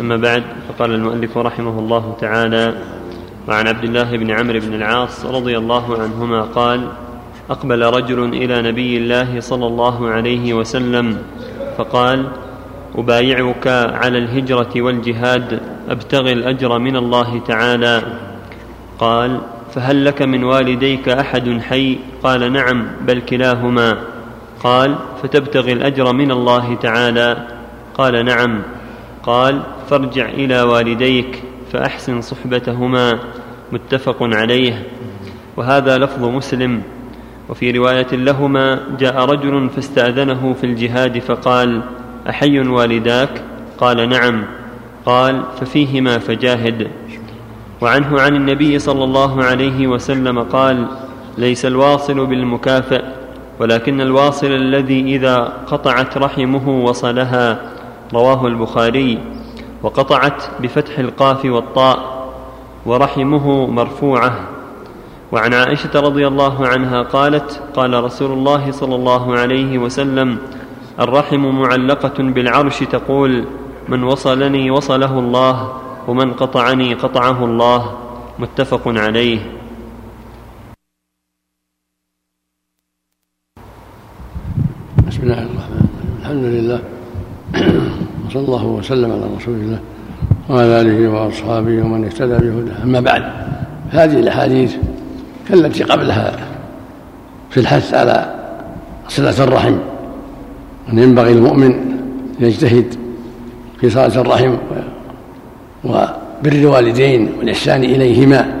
أما بعد فقال المؤلف رحمه الله تعالى وعن عبد الله بن عمرو بن العاص رضي الله عنهما قال أقبل رجل إلى نبي الله صلى الله عليه وسلم فقال أبايعك على الهجرة والجهاد أبتغي الأجر من الله تعالى. قال فهل لك من والديك أحد حي؟ قال نعم بل كلاهما. قال فتبتغي الأجر من الله تعالى. قال نعم. قال فارجع إلى والديك فأحسن صحبتهما متفق عليه. وهذا لفظ مسلم. وفي رواية لهما جاء رجل فاستأذنه في الجهاد فقال أحي والداك؟ قال نعم. قال ففيهما فجاهد. وعنه عن النبي صلى الله عليه وسلم قال ليس الواصل بالمكافئ ولكن الواصل الذي إذا قطعت رحمه وصلها. رواه البخاري. وقطعت بفتح القاف والطاء ورحمه مرفوعة. وعن عائشة رضي الله عنها قالت قال رسول الله صلى الله عليه وسلم الرحم معلقة بالعرش تقول من وصلني وصله الله ومن قطعني قطعه الله. متفق عليه. بسم الله الرحمن الرحيم. الحمد لله. وصلى الله وسلم على رسول الله وعلى آله وأصحابه ومن اهتدى بهداه. أما بعد هذه الأحاديث كالتي قبلها في الحث على صلة الرحم. ان ينبغي المؤمن يجتهد في صله الرحم وبر الوالدين والإحسان إليهما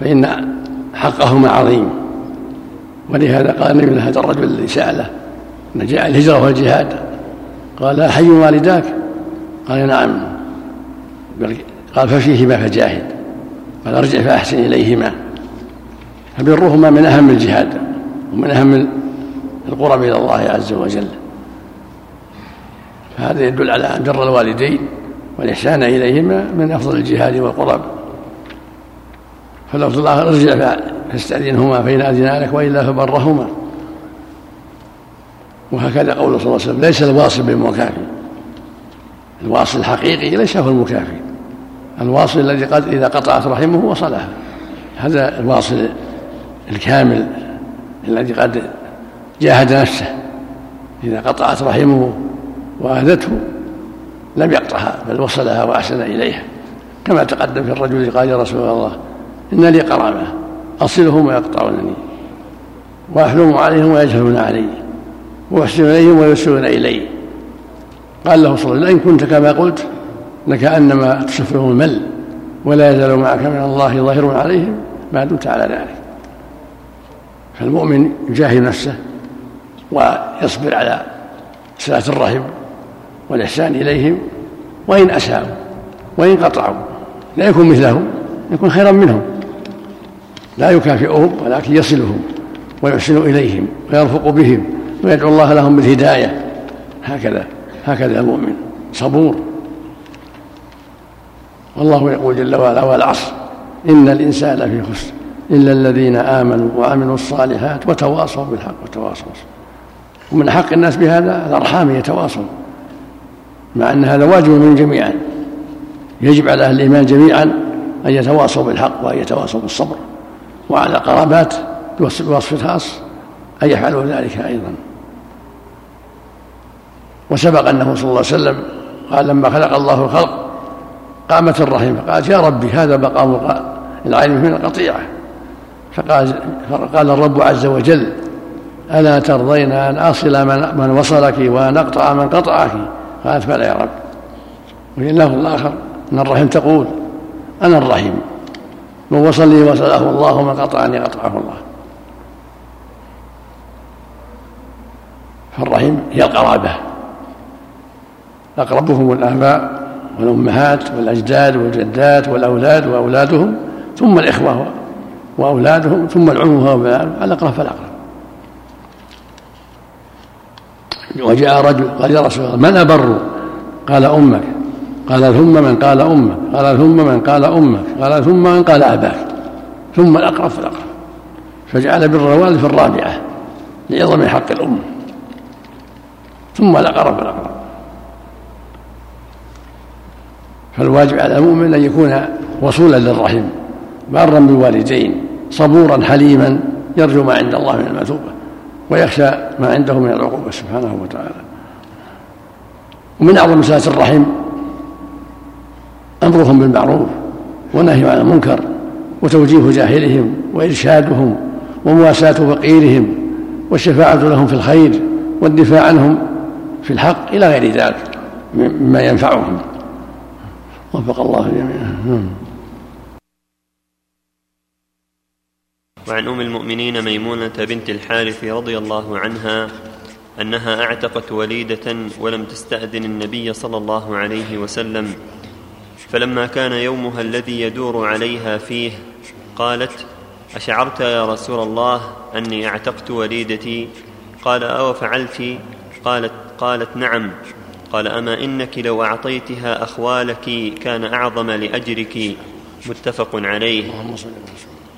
فإن حقهما عظيم. ولهذا قال النبي هذا الرجل الذي ساله إن جاء الهجرة والجهاد قال حي والداك؟ قال نعم. قال ففيهما فجاهد. قال ارجع فأحسن إليهما. فبرهما من أهم الجهاد ومن أهم القرب إلى الله عز وجل. فهذا يدل على أن بر الوالدين والإحسان إليهما من أفضل الجهاد والقرب. فلفظ الله ارجع فاستأذنهما فإن اذنا لك وإلا فبرهما. وهكذا قوله صلى الله عليه وسلم ليس الواصل بالمكافي الواصل الحقيقي ليس هو المكافي الواصل الذي قد إذا قطعت رحمه وصلها. هذا الواصل الكامل الذي قد جاهد نفسه. إذا قطعت رحمه وآذته لم يقطعها بل وصلها وأحسن إليها. كما تقدم في الرجل قال يا رسول الله إن لي قرابة أصلهم ويقطعونني وأحلم عليهم ويجهلون علي. وأحسن إليهم ويسرون إلي قال له صلى الله عليه وسلم إن كنت كما قلت لكأنما تسفهم المل ولا يزال معك من الله ظاهر عليهم ما دمت على ذلك. فالمؤمن يجاهد نفسه ويصبر على صلة الرحم والإحسان إليهم وإن أساءوا وإن قطعوا لا يكون مثلهم يكون خيرا منهم. لا يكافئهم ولكن يصلهم ويحسن إليهم ويرفق بهم. ويدعو الله لهم بالهداية. هكذا هكذا المؤمن صبور. والله يقول جل وعلا والعصر. إن الإنسان لفي خسر. إلا الذين آمنوا وعملوا الصالحات وتواصوا بالحق وتواصوا. ومن حق الناس بهذا الأرحام يتواصوا. مع أن هذا واجب من جميعا. يجب على أهل الإيمان جميعا أن يتواصوا بالحق وأن يتواصوا بالصبر. وعلى قرابات بوصف خاص أن يفعلوا ذلك أيضا. وسبق أنه صلى الله عليه وسلم قال لما خلق الله الخلق قامت الرحم فقالت يا ربي هذا مقام العلم من القطيعة. فقال, فقال الرب عز وجل ألا ترضين أن أصل من, من وصلك وأن أقطع من قطعك؟ قالت بلى يا رب. وفي اللفظ الآخر أن الرحم تقول أنا الرحيم. من وصلني وصله الله ومن قطعني قطعه الله. فالرحم هي القرابة. أقربهم الآباء والأمهات والأجداد والجدات والأولاد وأولادهم ثم الإخوة وأولادهم ثم العموم الأقرب فالأقرب. وجاء رجل قال يا رسول الله من أبر؟ قال أمك. قال ثم من قال أمك. قال ثم من قال أمك. قال ثم من قال أباك. ثم الأقرب فالأقرب. فجعل بر الوالد في الرابعة لعظم حق الأم ثم الأقرب فالأقرب. فالواجب على المؤمن أن يكون وصولا للرحم بارا بالوالدين صبورا حليما يرجو ما عند الله من المثوبة ويخشى ما عنده من العقوبة سبحانه وتعالى. ومن أعظم صلة الرحم أمرهم بالمعروف والنهي عن المنكر وتوجيه جاهلهم وإرشادهم ومواساة فقيرهم والشفاعة لهم في الخير والدفاع عنهم في الحق إلى غير ذلك مما ينفعهم. وفق الله جميعا. نعم. وعن أم المؤمنين ميمونة بنت الحارث رضي الله عنها أنها أعتقت وليدة ولم تستأذن النبي صلى الله عليه وسلم فلما كان يومها الذي يدور عليها فيه قالت أشعرت يا رسول الله أني أعتقت وليدتي؟ قال أو فعلت؟ قالت قالت نعم. قال أما إنك لو أعطيتها أخوالك كان أعظم لأجرك. متفق عليه.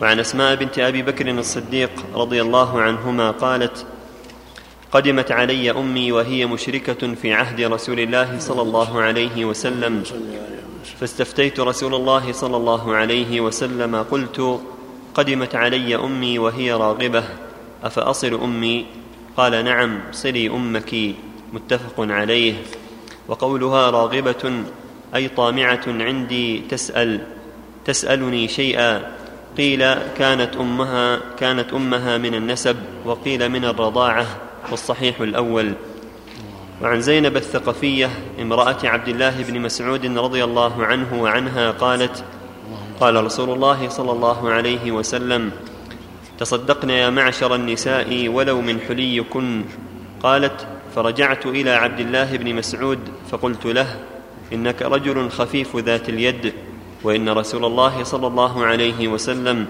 وعن أسماء بنت أبي بكر الصديق رضي الله عنهما قالت قدمت علي أمي وهي مشركة في عهد رسول الله صلى الله عليه وسلم. فاستفتيت رسول الله صلى الله عليه وسلم قلت قدمت علي أمي وهي راغبة أفأصل أمي؟ قال نعم صلي أمك. متفق عليه. وقولها راغبة أي طامعة عندي تسأل تسألني شيئا. قيل كانت أمها كانت أمها من النسب وقيل من الرضاعة والصحيح الأول. وعن زينب الثقفية امرأة عبد الله بن مسعود رضي الله عنه وعنها قالت قال رسول الله صلى الله عليه وسلم تصدقن يا معشر النساء ولو من حليكن. قالت فرجعت إلى عبد الله بن مسعود فقلت له إنك رجل خفيف ذات اليد وإن رسول الله صلى الله عليه وسلم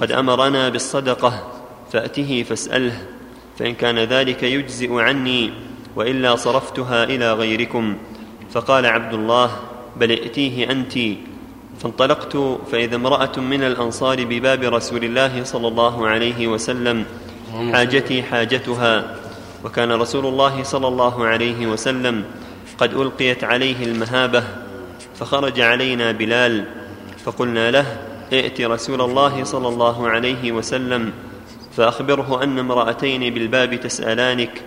قد أمرنا بالصدقة فأته فاسأله فإن كان ذلك يجزئ عني وإلا صرفتها إلى غيركم. فقال عبد الله بل ائتيه أنت. فانطلقت فإذا امرأة من الأنصار بباب رسول الله صلى الله عليه وسلم حاجتي حاجتها. وكان رسول الله صلى الله عليه وسلم قد ألقيت عليه المهابة فخرج علينا بلال فقلنا له ائت رسول الله صلى الله عليه وسلم فأخبره أن امرأتين بالباب تسألانك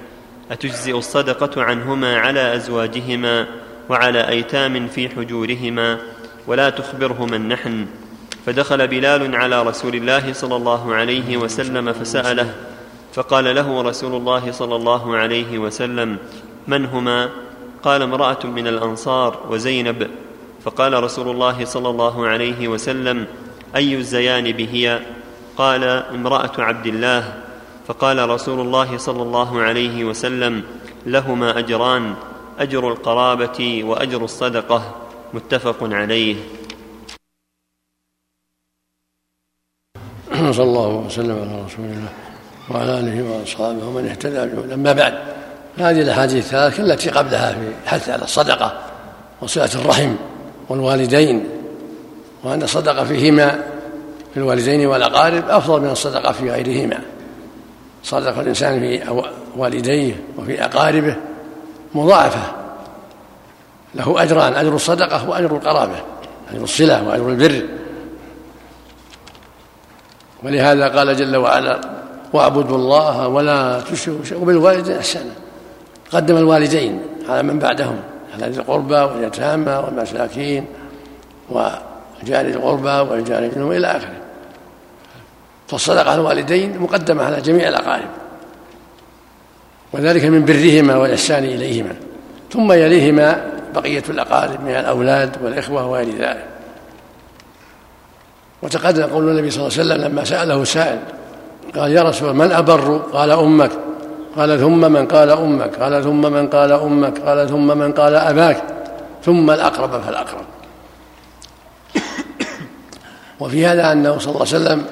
أتجزئ الصدقة عنهما على أزواجهما وعلى أيتام في حجورهما ولا تخبرهما النحن؟ فدخل بلال على رسول الله صلى الله عليه وسلم فسأله فقال له رسول الله صلى الله عليه وسلم من هما؟ قال امرأة من الأنصار وزينب. فقال رسول الله صلى الله عليه وسلم أي الزيانب هي قال امرأة عبد الله. فقال رسول الله صلى الله عليه وسلم لهما أجران أجر القرابة وأجر الصدقة. متفق عليه. صلى الله وسلم على رسول الله. وعلى آله وأصحابه ومن اهتدى بهدى أما بعد هذه الأحاديث الثلاث التي قبلها في الحث على الصدقة وصلة الرحم والوالدين وأن الصدقة فيهما في الوالدين والأقارب أفضل من الصدقة في غيرهما. صدق الإنسان في والديه وفي أقاربه مضاعفة. له أجران أجر الصدقة واجر القرابة أجر الصلة وأجر البر. ولهذا قال جل وعلا واعبدوا الله ولا تشركوا وبالوالدين احسانا قدم الوالدين على من بعدهم على ذي القربى واليتامى والمساكين وجار القربى والجار الجنوب إلى آخره. فالصدقة على الوالدين مقدمة على جميع الأقارب. وذلك من برهما والإحسان إليهما. ثم يليهما بقية الأقارب من الأولاد والإخوة وغير ذلك. وتقدم قول النبي صلى الله عليه وسلم لما سأله سائل قال يا رسول من أبر؟ قال أمك. قال ثم من قال أمك. قال ثم من قال أمك. قال ثم من قال أباك. ثم الأقرب فالأقرب. وفي هذا أنه صلى الله عليه وسلم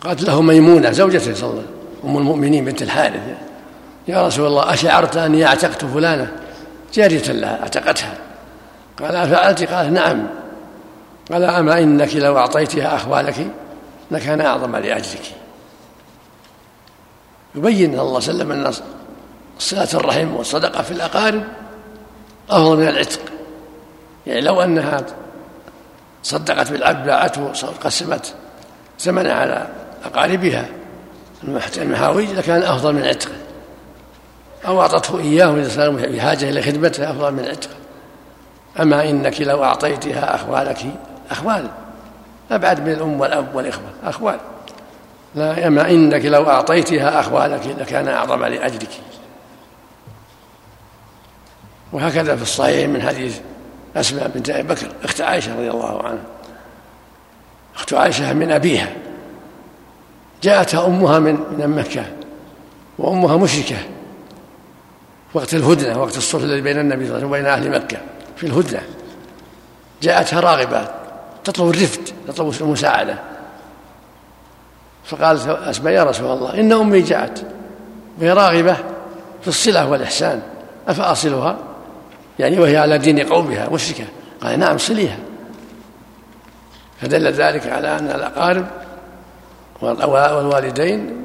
قالت له ميمونة زوجته صلى الله عليه وسلم أم المؤمنين بنت الحارث. يا رسول الله أشعرت أني أعتقت فلانة؟ جارية لها أعتقتها. قال أفعلت؟ قالت نعم. قال أما إنك لو أعطيتها أخوالك لكان أعظم لأجرك يبين صلى الله عليه وسلم أن صلة الرحم والصدقة في الأقارب أفضل من العتق. يعني لو أنها صدقت بالعبد باعته قسمت ثمنه على أقاربها المحاويج لكان أفضل من عتقه أو أعطته إياه إذا بحاجة إلى خدمته أفضل من عتقه أما إنك لو أعطيتها أخوالك أخوال. أبعد من الأم والأب والإخوة أخوال. لا أما إنك لو أعطيتها أخوالك لكان أعظم لأجلك. وهكذا في الصحيح من حديث أسماء بنت أبي بكر أخت عائشة رضي الله عنها. أخت عائشة من أبيها. جاءتها أمها من من مكة وأمها مشركة. وقت الهدنة وقت الصلح الذي بين النبي صلى الله عليه وسلم وبين أهل مكة في الهدنة. جاءتها راغبة تطلب الرفد تطلب المساعدة. فقالت أسماء يا رسول الله إن أمي جاءت وهي راغبة في الصلة والإحسان أفأصلها؟ يعني وهي على دين قومها مشركة. قال نعم صليها. فدل ذلك على أن الأقارب والوالدين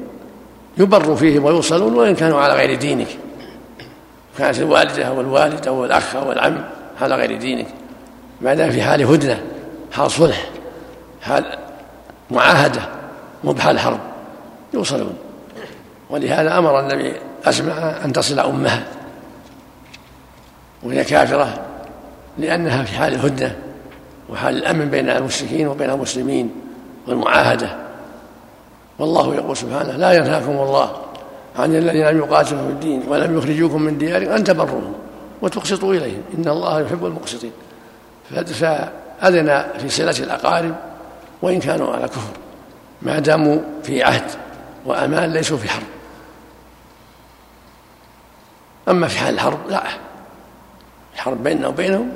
يبر فيهم ويوصلون وإن كانوا على غير دينك. كانت الوالدة أو الوالد أو الأخ أو العم على غير دينك. ما دام في حال هدنة حال صلح حال معاهدة؟ مو بحال حرب يوصلون ولهذا أمر النبي أسمع أن تصل أمها وهي كافرة لأنها في حال الهدنة وحال الأمن بين المشركين وبين المسلمين والمعاهدة. والله يقول سبحانه لا ينهاكم الله عن الذين لم يقاتلوا في الدين ولم يخرجوكم من ديارهم أن تبروهم وتقسطوا إليهم. إن الله يحب المقسطين. فأذن في صلة الأقارب وإن كانوا على كفر. ما داموا في عهد وأمان ليسوا في حرب. أما في حال الحرب لا. الحرب بيننا وبينهم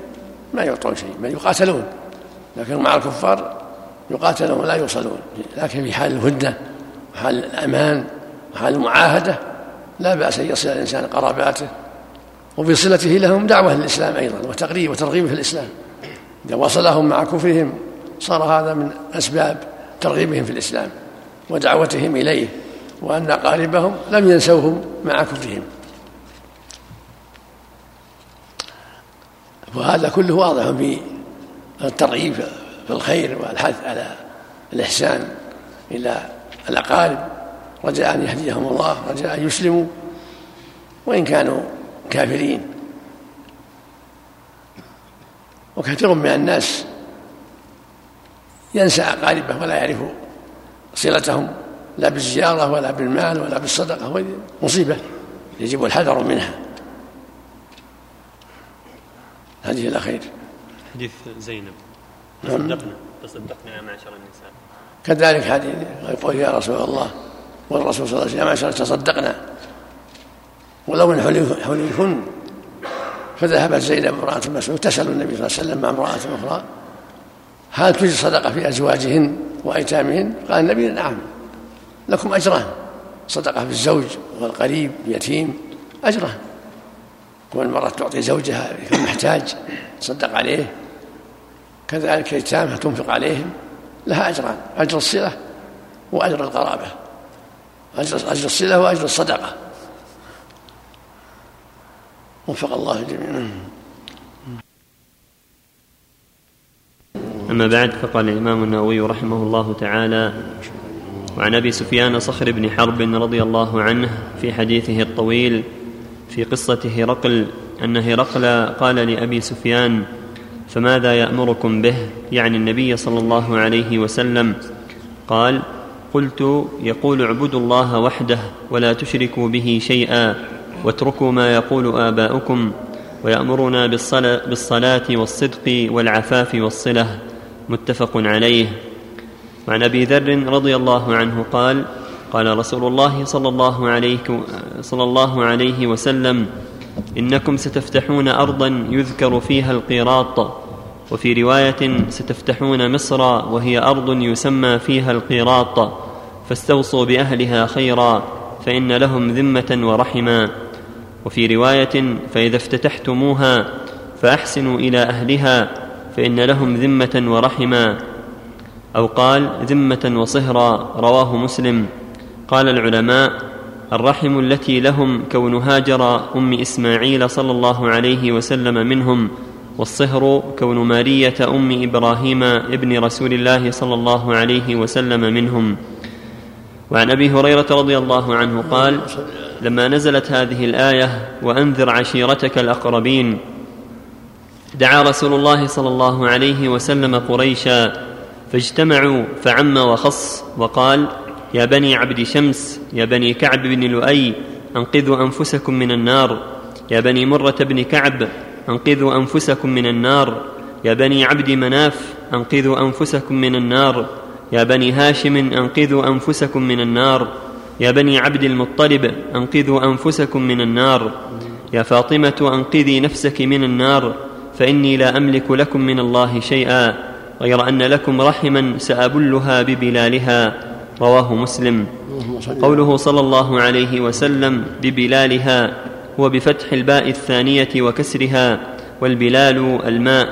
ما يعطون شيء بل يقاتلون. لكن مع الكفار يقاتلون ولا يوصلون. لكن في حال الهدنة وحال الأمان وحال المعاهدة لا بأس أن يصل الإنسان قراباته. وبصلته لهم دعوة للإسلام أيضا وتقريب وترغيب في الإسلام. إذا وصلهم مع كفرهم صار هذا من أسباب ترغيبهم في الإسلام ودعوتهم إليه وأن أقاربهم لم ينسوهم مع كفرهم. وهذا كله واضح في الترغيب في الخير والحث على الإحسان إلى الأقارب. رجاء أن يهديهم الله رجاء أن يسلموا وإن كانوا كافرين. وكثير من الناس ينسى أقاربه ولا يعرف صلتهم لا بالزيارة ولا بالمال ولا بالصدقة مصيبة يجب الحذر منها. هذه الأخير حديث زينب. تصدقنا تصدقنا يا معشر النساء. كذلك حديث يقول يا رسول الله والرسول صلى الله عليه وسلم يا معشر تصدقنا. ولو من حليفن فذهبت زينب امرأة مسعود تسأل النبي صلى الله عليه وسلم مع امرأة أخرى. هل توجد صدقة في أزواجهن وأيتامهن؟ قال النبي نعم. لكم أجران. صدقة في الزوج والقريب اليتيم أجران. كون المرأة تعطي زوجها يكون محتاج تصدق عليه. كذلك يتامها تنفق عليهم لها أجران. أجر الصلة وأجر القرابة. أجر أجر الصلة وأجر الصدقة. وفق الله جميعا. أما بعد فقال الإمام النووي رحمه الله تعالى وعن أبي سفيان صخر بن حرب رضي الله عنه في حديثه الطويل في قصة هرقل أن هرقل قال لأبي سفيان فماذا يأمركم به؟ يعني النبي صلى الله عليه وسلم قال قلت يقول اعبدوا الله وحده ولا تشركوا به شيئا واتركوا ما يقول آباؤكم ويأمرنا بالصلاة والصدق والعفاف والصلة متفق عليه. وعن أبي ذر رضي الله عنه قال قال رسول الله صلى الله عليه صلى الله عليه وسلم إنكم ستفتحون أرضا يذكر فيها القيراط وفي رواية ستفتحون مصر وهي أرض يسمى فيها القيراط فاستوصوا بأهلها خيرا فإن لهم ذمة ورحما وفي رواية فإذا افتتحتموها فأحسنوا إلى أهلها فإن لهم ذمة ورحما أو قال ذمة وصهرا رواه مسلم. قال العلماء الرحم التي لهم كون هاجر أم إسماعيل صلى الله عليه وسلم منهم والصهر كون مارية أم إبراهيم ابن رسول الله صلى الله عليه وسلم منهم. وعن أبي هريرة رضي الله عنه قال لما نزلت هذه الآية وأنذر عشيرتك الأقربين دعا رسول الله صلى الله عليه وسلم قريشا فاجتمعوا فعم وخص وقال يا بني عبد شمس يا بني كعب بن لؤي أنقذوا أنفسكم من النار. يا بني مرة بن كعب أنقذوا أنفسكم من النار. يا بني عبد مناف أنقذوا أنفسكم من النار. يا بني هاشم أنقذوا أنفسكم من النار. يا بني عبد المطلب أنقذوا أنفسكم من النار. يا فاطمة أنقذي نفسك من النار. فإني لا أملك لكم من الله شيئا غير أن لكم رحما سأبلها ببلالها. رواه مسلم. قوله صلى الله عليه وسلم ببلالها هو بفتح الباء الثانية وكسرها والبلال الماء.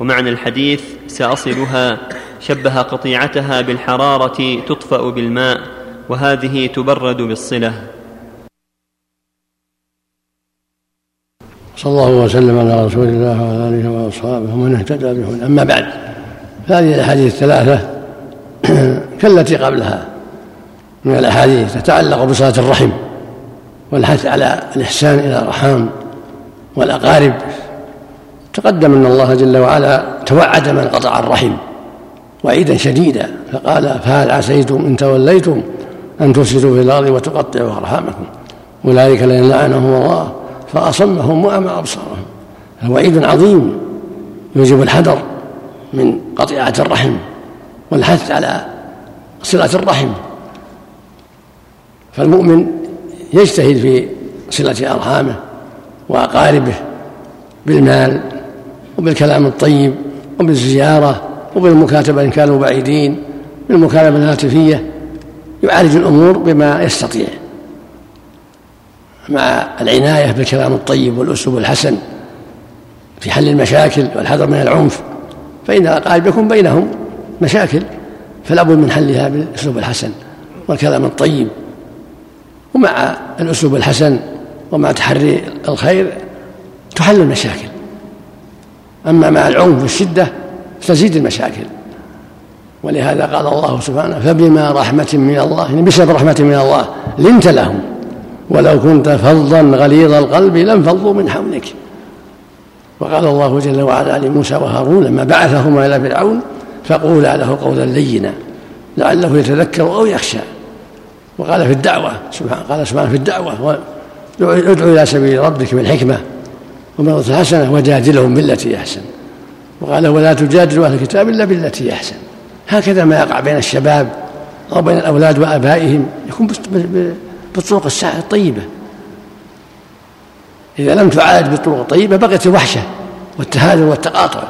ومعنى الحديث سأصلها شبه قطيعتها بالحرارة تطفأ بالماء وهذه تبرد بالصلة. صلى الله وسلم على رسول الله وعلى آله وأصحابه ومن اهتدى بهن أما بعد فهذه الأحاديث الثلاثة كالتي قبلها. من الأحاديث تتعلق بصلاة الرحم والحث على الإحسان إلى الأرحام والأقارب. تقدم أن الله جل وعلا توعد من قطع الرحم وعيدا شديدا فقال فهل عسيتم إن توليتم أن تفسدوا في الأرض وتقطعوا أرحامكم؟ أولئك الذين لعنهم الله فأصمهم وأعمى أبصارهم. وعيد عظيم يوجب الحذر من قطيعة الرحم والحث على صلة الرحم. فالمؤمن يجتهد في صلة أرحامه وأقاربه بالمال وبالكلام الطيب وبالزيارة وبالمكاتبة إن كانوا بعيدين بالمكاتبة الهاتفية. يعالج الأمور بما يستطيع. مع العناية بالكلام الطيب والأسلوب الحسن في حل المشاكل والحذر من العنف فإن الأقارب يكون بينهم مشاكل فلا بد من حلها بالأسلوب الحسن والكلام الطيب. ومع الأسلوب الحسن ومع تحري الخير تحل المشاكل. أما مع العنف والشدة تزيد المشاكل. ولهذا قال الله سبحانه فبما رحمة من الله يعني بسبب رحمة من الله لنت لهم. ولو كنت فظا غليظ القلب لانفضوا من حولك. وقال الله جل وعلا لموسى وهارون لما بعثهما إلى فرعون فقولا له قولا لينا لعله يتذكر أو يخشى. وقال في الدعوة سبحانه قال سبحانه في الدعوة ادعو إلى سبيل ربك بالحكمة وموعظة الحسنة وجادلهم بالتي أحسن. وقال ولا تجادلوا أهل الكتاب إلا بالتي أحسن. هكذا ما يقع بين الشباب أو بين الأولاد وآبائهم يكون بالطرق الطيبة إذا لم تعالج بالطرق الطيبة بقيت الوحشة والتهاجر والتقاطع.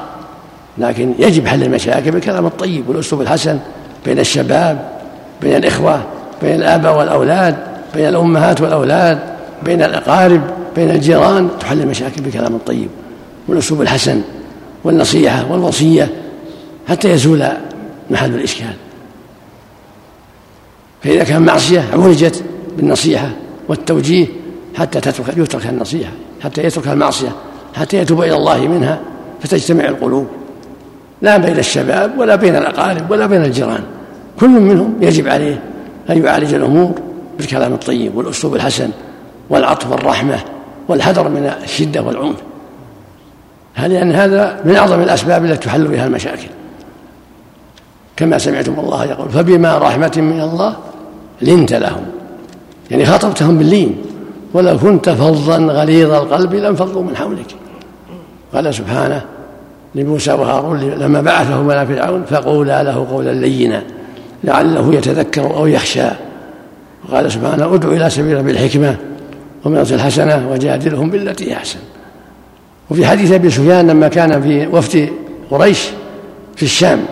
لكن يجب حل المشاكل بالكلام الطيب والأسلوب الحسن بين الشباب بين الإخوة بين الآباء والأولاد بين الأمهات والأولاد بين الأقارب بين الجيران. تحل المشاكل بالكلام الطيب والأسلوب الحسن والنصيحة والوصية حتى يزول محل الإشكال. فإذا كان معصية عولجت بالنصيحة والتوجيه حتى تترك يترك النصيحة حتى يترك المعصية حتى يتوب إلى الله منها فتجتمع القلوب. لا بين الشباب ولا بين الأقارب ولا بين الجيران. كل منهم يجب عليه أن يعالج الأمور بالكلام الطيب والأسلوب الحسن والعطف والرحمة والحذر من الشدة والعنف. لأن هذا من أعظم الأسباب التي تحل بها المشاكل. كما سمعتم الله يقول فبما رحمة من الله لنت لهم. يعني خاطبتهم باللين. ولو كنت فظا غليظ القلب لانفضوا من حولك. قال سبحانه لموسى وهارون لما بعثهم إلى فرعون فقولا له قولا لينا لعله يتذكر أو يخشى. وقال سبحانه ادعو إلى سبيل بالحكمة ومن الحسنة وجادلهم بالتي أحسن. وفي حديث أبي سفيان لما كان في وفد قريش في الشام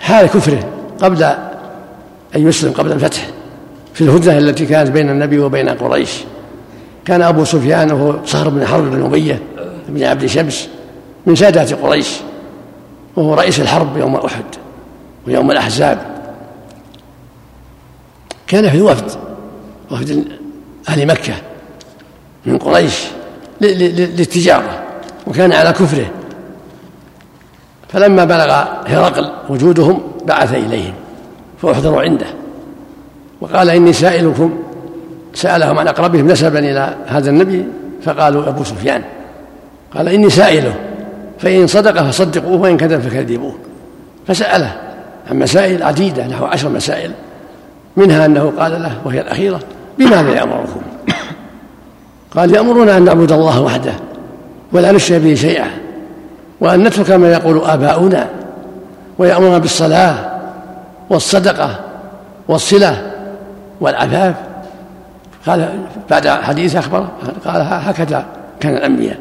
حال كفره قبل أن يسلم قبل الفتح. في الهدنة التي كانت بين النبي وبين قريش. كان أبو سفيان وهو صهر بن حرب بن أمية بن عبد شمس من سادات قريش وهو رئيس الحرب يوم أحد ويوم الأحزاب. كان في وفد وفد أهل مكة من قريش للتجارة وكان على كفره. فلما بلغ هرقل وجودهم بعث إليهم فأحضروا عنده. وقال إني سائلكم سألهم عن أقربهم نسبا إلى هذا النبي فقالوا أبو سفيان. قال إني سائله فإن صدق فصدقوه وإن كذب فكذبوه. فسأله عن مسائل عديدة نحو عشر مسائل. منها أنه قال له وهي الأخيرة بماذا يأمركم؟ قال يأمرنا أن نعبد الله وحده ولا نشرك به شيئا وأن نترك ما يقول آباؤنا ويأمرنا بالصلاة والصدقة والصلة والعفاف قال بعد حديث أخبره قال هكذا كان الأنبياء.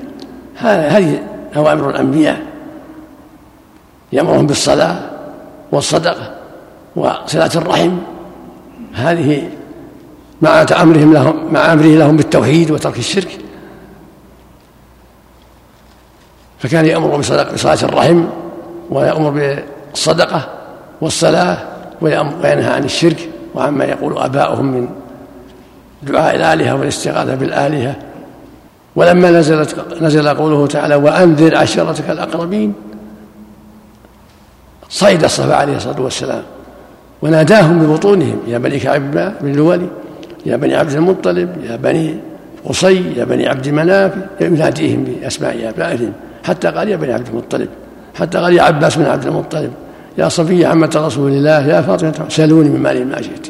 هذه أوامر الأنبياء. يأمرهم بالصلاة والصدقة وصلة الرحم. هذه مع أمرهم لهم مع أمره لهم بالتوحيد وترك الشرك. فكان يأمر بصلاة الرحم ويأمر بالصدقة والصلاة وينهى عن الشرك. وعما يقول آباؤهم من دعاء الآلهة والاستغاثة بالآلهة. ولما نزلت نزل قوله تعالى وأنذر عشيرتك الأقربين. صيد الصفا عليه الصلاة والسلام. وناداهم ببطونهم يا بني كعب بن لولي يا بني عبد المطلب يا بني قصي يا بني عبد مناف. يناديهم بأسماء آبائهم حتى قال يا بني عبد المطلب حتى قال يا عباس بن عبد المطلب. يا صفية عمة رسول الله يا فاطمة سألوني من مالي ما شئت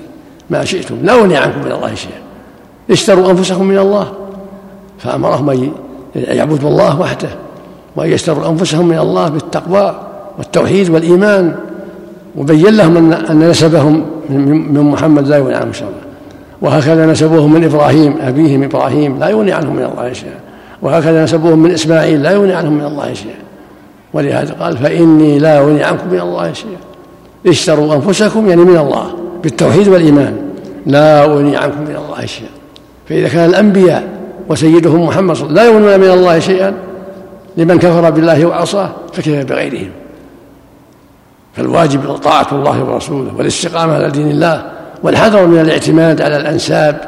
ما شئتم لا أغني عنكم من الله شيئا. اشتروا أنفسكم من الله. فأمرهم أن يعبدوا الله وحده وأن يشتروا أنفسهم من الله بالتقوى والتوحيد والإيمان وبين لهم أن أن نسبهم من محمد لا يغني عنهم شيئا. وهكذا نسبوهم من إبراهيم أبيهم إبراهيم لا يغني عنهم من الله شيئا. وهكذا نسبوهم من إسماعيل لا يغني عنهم من الله شيئا. ولهذا قال فإني لا أغني عنكم من الله شيئا. اشتروا أنفسكم يعني من الله بالتوحيد والإيمان. لا أغني عنكم من الله شيئا. فإذا كان الأنبياء وسيدهم محمد صلى الله عليه وسلم لا يغنون من الله شيئا لمن كفر بالله وعصاه فكيف بغيرهم؟ فالواجب طاعة الله ورسوله والاستقامة على دين الله والحذر من الاعتماد على الأنساب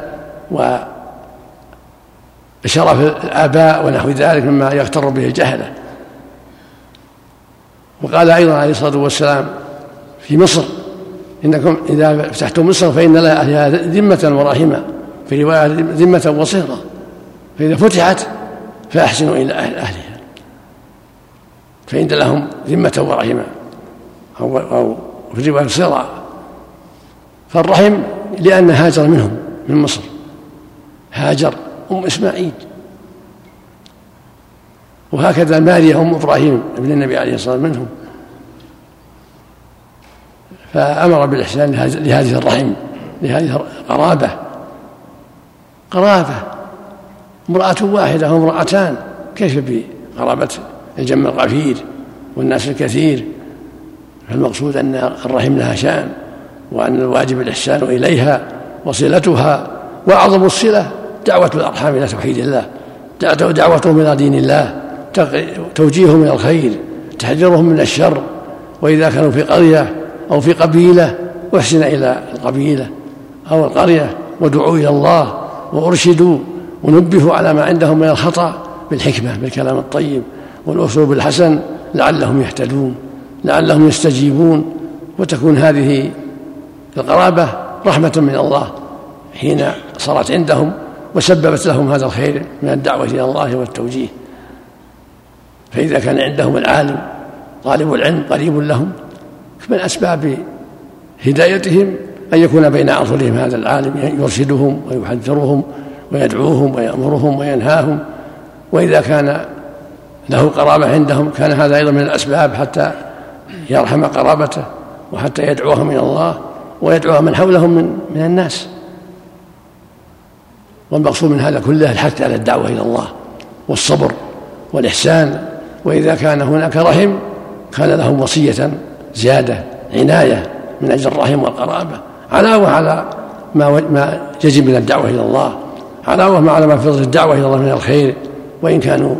وشرف الآباء ونحو ذلك مما يغتر به الجهلة وقال أيضا عليه الصلاة والسلام في مصر إنكم إذا فتحتم مصر فإن لها ذمة ورحمة في رواية ذمة وصهرة فإذا فتحت فأحسنوا إلى أهل أهلها. فإن لهم ذمة ورحمة أو أو في رواية صرا فالرحم لأن هاجر منهم من مصر هاجر أم إسماعيل. وهكذا ماريا أم إبراهيم ابن النبي عليه الصلاة والسلام منهم. فأمر بالإحسان لهذه الرحم لهذه القرابة قرابة. امرأة واحدة أو امرأتان. كيف بقرابة الجمع الغفير والناس الكثير؟ فالمقصود أن الرحم لها شأن وأن الواجب الإحسان إليها وصلتها. وأعظم الصلة دعوة الأرحام إلى توحيد الله دعوتهم إلى دين الله. توجيههم إلى الخير تحذيرهم من الشر وإذا كانوا في قرية أو في قبيلة أحسن إلى القبيلة أو القرية ودعوا إلى الله وأرشدوا ونبهوا على ما عندهم من الخطأ بالحكمة بالكلام الطيب والأسلوب الحسن لعلهم يهتدون لعلهم يستجيبون وتكون هذه القرابة رحمة من الله حين صارت عندهم وسببت لهم هذا الخير من الدعوة إلى الله والتوجيه. فإذا كان عندهم العالم طالب العلم قريب لهم من أسباب هدايتهم أن يكون بين أرسلهم هذا العالم يرشدهم ويحذرهم ويدعوهم ويأمرهم وينهاهم. وإذا كان له قرابة عندهم كان هذا أيضا من الأسباب حتى يرحم قرابته وحتى يدعوهم إلى الله ويدعو من حولهم من, من الناس. والمقصود من هذا كله الحث على الدعوة إلى الله والصبر والإحسان وإذا كان هناك رحم كان لهم وصية زيادة عناية من أجل الرحم والقرابة علاوة على ما ما يجب من الدعوة إلى الله علاوة على ما في الدعوة إلى الله من الخير وإن كانوا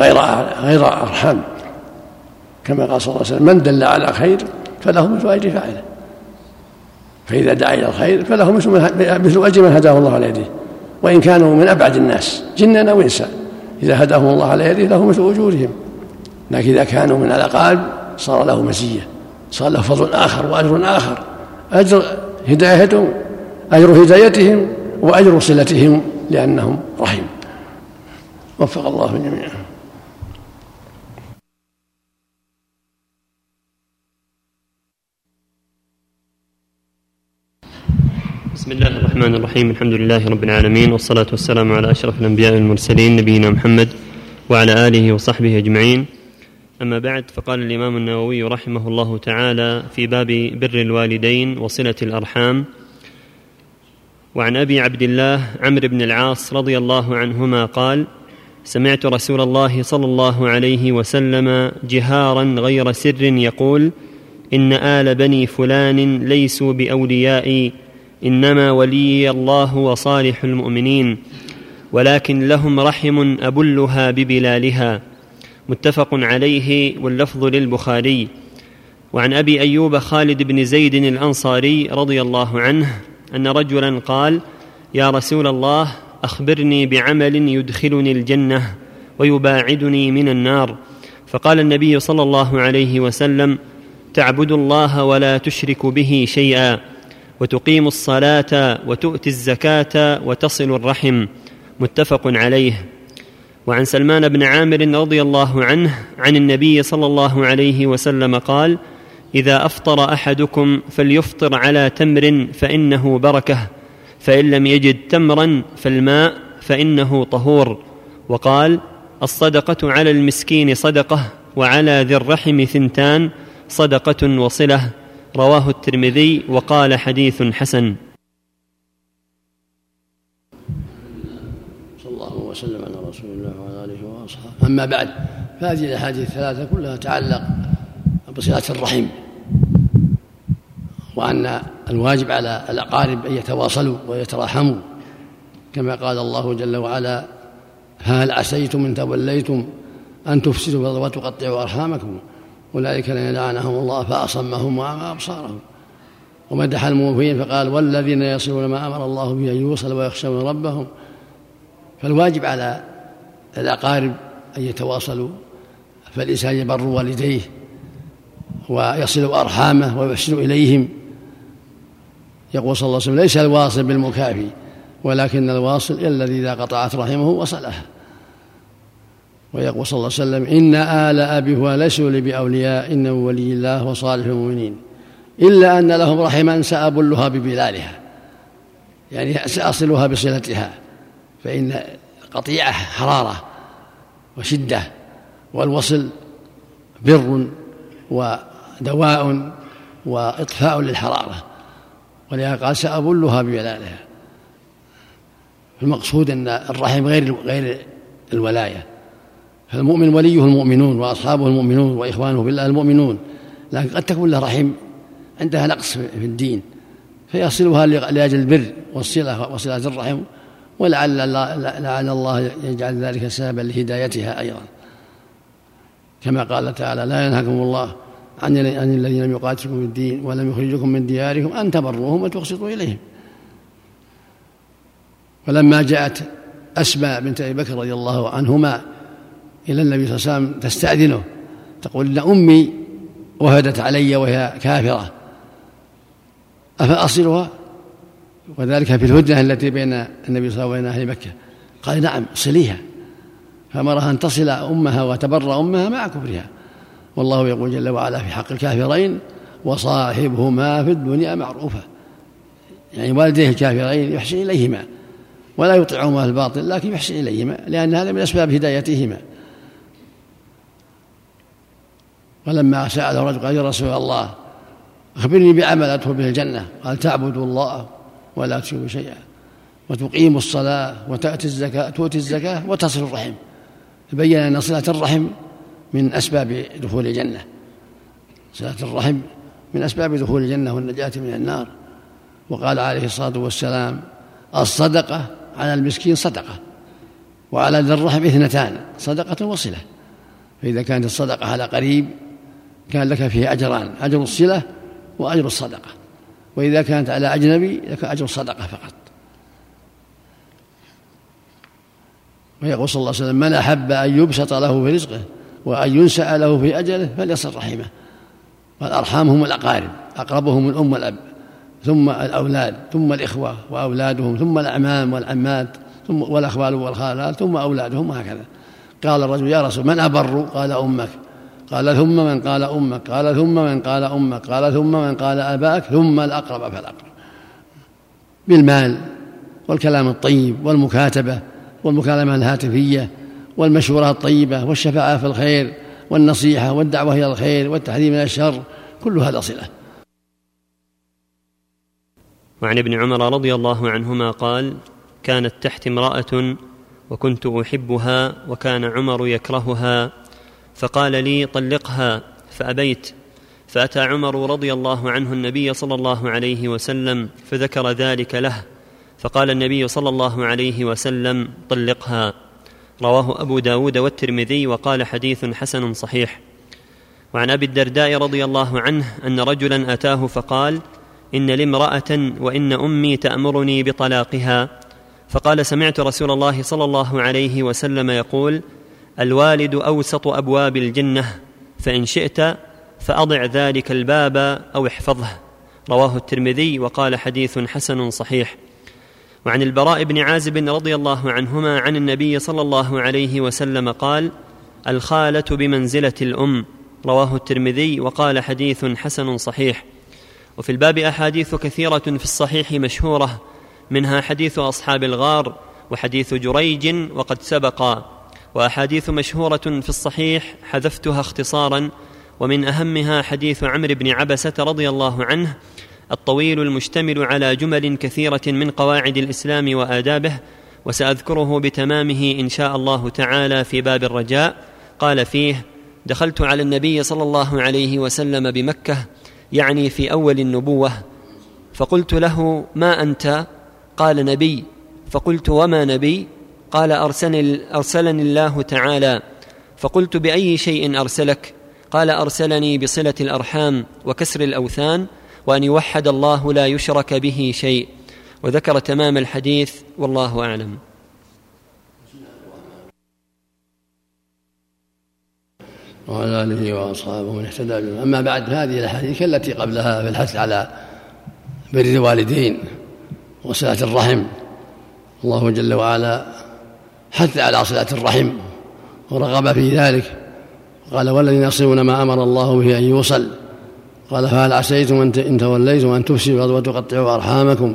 غير غير أرحام كما قال صلى الله عليه وسلم من دل على خير فله مثل أجر فاعله فإذا دعا إلى الخير فله مثل أجر من هداه الله على يديه وإن كانوا من أبعد الناس جنا أو إنسا إذا هداهم الله على يديه له مثل أجورهم. لكن إذا كانوا من الأقارب صار له مزية صار له فضل آخر وأجر آخر أجر هدايتهم أجر هدايتهم وأجر صلتهم لأنهم رحم. وفق الله الجميع بسم الله الرحمن الرحيم الحمد لله رب العالمين والصلاة والسلام على أشرف الأنبياء والمرسلين نبينا محمد وعلى آله وصحبه أجمعين. أما بعد فقال الإمام النووي رحمه الله تعالى في باب بر الوالدين وصلة الأرحام وعن أبي عبد الله عمرو بن العاص رضي الله عنهما قال سمعت رسول الله صلى الله عليه وسلم جهارا غير سر يقول إن آل بني فلان ليسوا بأوليائي إنما ولي الله وصالح المؤمنين ولكن لهم رحم أبلها ببلالها متفق عليه واللفظ للبخاري. وعن أبي أيوب خالد بن زيد الأنصاري رضي الله عنه أن رجلا قال يا رسول الله أخبرني بعمل يدخلني الجنة ويباعدني من النار. فقال النبي صلى الله عليه وسلم تعبد الله ولا تشرك به شيئا وتقيم الصلاة وتؤتي الزكاة وتصل الرحم. متفق عليه. وعن سلمان بن عامر رضي الله عنه عن النبي صلى الله عليه وسلم قال إذا أفطر أحدكم فليفطر على تمر فإنه بركة فإن لم يجد تمرا فالماء فإنه طهور. وقال الصدقة على المسكين صدقة وعلى ذي الرحم ثنتان صدقة وصلة. رواه الترمذي وقال حديث حسن. أما بعد فهذه الأحاديث الثلاثة كلها تتعلق بصلة الرحم وأن الواجب على الأقارب أن يتواصلوا ويتراحموا. كما قال الله جل وعلا هل عسيتم إن توليتم أن تفسدوا وتقطعوا أرحامكم؟ أولئك الذين لعنهم الله فأصمهم وأعمى أبصارهم. ومدح الموفين فقال والذين يصلون ما أمر الله به أن يوصل ويخشون ربهم. فالواجب على الأقارب أن يتواصلوا فالإنسان يبر والديه ويصل أرحامه ويحسن إليهم. يقول صلى الله عليه وسلم ليس الواصل بالمكافي ولكن الواصل الذي إذا قطعت رحمه وصلها. ويقول صلى الله عليه وسلم إن آل أبي هو ليسوا لي بأولياء إنه ولي الله وصالح المؤمنين. إلا أن لهم رحما سأبلها ببلالها يعني سأصلها بصلتها فإن قطيعة حرارة وشدة والوصل بر ودواء وإطفاء للحرارة. ولهذا قال سأبلها ببلالها المقصود أن الرحم غير غير الولاية. فالمؤمن وليه المؤمنون وأصحابه المؤمنون وإخوانه بالله المؤمنون. لكن قد تكون له رحم عندها نقص في الدين فيصلها لأجل البر والصله وصله الرحم ولعل لعل الله يجعل ذلك سببا لهدايتها أيضا. كما قال تعالى لا ينهاكم الله عن الذين لم يقاتلكم في الدين ولم يخرجكم من دياركم أن تبروهم وتقسطوا إليهم. ولما جاءت أسماء بنت أبي بكر رضي الله عنهما إلى النبي صلى الله عليه وسلم تستأذنه تقول إن أمي وهدت علي وهي كافرة أفأصلها؟ وذلك في الهدنة التي بين النبي صلى الله عليه وسلم وبين أهل مكة. قال نعم صليها. فأمرها أن تصل أمها وتبر أمها مع كفرها. والله يقول جل وعلا في حق الكافرين وصاحبهما في الدنيا معروفة. يعني والديه الكافرين يحسن إليهما ولا يطيعهما الباطل لكن يحسن إليهما لأن هذا من أسباب هدايتهما. ولما سأله رجل قال يا رسول الله أخبرني بعمل أدخل به الجنة. قال تعبد الله. ولا تشرك شيئا وتقيم الصلاة وتأتي الزكاة تؤتي الزكاة وتصل الرحم. تبين أن صلة الرحم من أسباب دخول الجنة. صلة الرحم من أسباب دخول الجنة والنجاة من النار. وقال عليه الصلاة والسلام الصدقة على المسكين صدقة وعلى ذي الرحم اثنتان صدقة وصلة. فإذا كانت الصدقة على قريب كان لك فيه أجران أجر الصلة وأجر الصدقة. وإذا كانت على أجنبي لك أجر الصدقة فقط. ويقول صلى الله عليه وسلم من أحب أن يبسط له في رزقه وأن ينسأ له في أجله فليصل رحمه. والأرحام هم الأقارب أقربهم الأم والأب ثم الأولاد ثم الإخوة وأولادهم ثم الأعمام والعمات ثم والأخوال والخالات ثم أولادهم وهكذا. قال الرجل يا رسول من أبر؟ قال أمك. قال ثم من قال أمك قال ثم من قال أمك قال ثم من قال أباك ثم الأقرب فالأقرب. بالمال والكلام الطيب والمكاتبة والمكالمة الهاتفية والمشورة الطيبة والشفاعة في الخير والنصيحة والدعوة إلى الخير والتحذير من الشر كل هذا صلة. وعن ابن عمر رضي الله عنهما قال كانت تحت امرأة وكنت أحبها وكان عمر يكرهها فقال لي طلقها فأبيت. فأتى عمر رضي الله عنه النبي صلى الله عليه وسلم فذكر ذلك له. فقال النبي صلى الله عليه وسلم طلقها. رواه أبو داود والترمذي وقال حديث حسن صحيح. وعن أبي الدرداء رضي الله عنه أن رجلا أتاه فقال إن لي امرأة وإن أمي تأمرني بطلاقها. فقال سمعت رسول الله صلى الله عليه وسلم يقول الوالد أوسط أبواب الجنة فإن شئت فأضع ذلك الباب أو احفظه. رواه الترمذي وقال حديث حسن صحيح. وعن البراء بن عازب رضي الله عنهما عن النبي صلى الله عليه وسلم قال الخالة بمنزلة الأم. رواه الترمذي وقال حديث حسن صحيح. وفي الباب أحاديث كثيرة في الصحيح مشهورة منها حديث أصحاب الغار وحديث جريج وقد سبقا. وأحاديث مشهورة في الصحيح حذفتها اختصارا ومن أهمها حديث عمرو بن عبسة رضي الله عنه الطويل المشتمل على جمل كثيرة من قواعد الإسلام وآدابه وسأذكره بتمامه إن شاء الله تعالى في باب الرجاء. قال فيه دخلت على النبي صلى الله عليه وسلم بمكة يعني في أول النبوة. فقلت له ما أنت؟ قال نبي. فقلت وما نبي؟ قال أرسلني, أرسلني الله تعالى. فقلت بأي شيء أرسلك؟ قال أرسلني بصلة الأرحام وكسر الأوثان وأن يوحد الله لا يشرك به شيء. وذكر تمام الحديث والله أعلم. وعلى آله وأصحابه من اهتدى به أما بعد هذه الأحاديث التي قبلها في الحث على بر الوالدين وصلة الرحم. الله جل وعلا حث على صلة الرحم ورغب في ذلك. قال والذين يصلون ما أمر الله به أن يوصل. قال فهل عسيتم إن توليتم أن تفسدوا وتقطعوا أرحامكم؟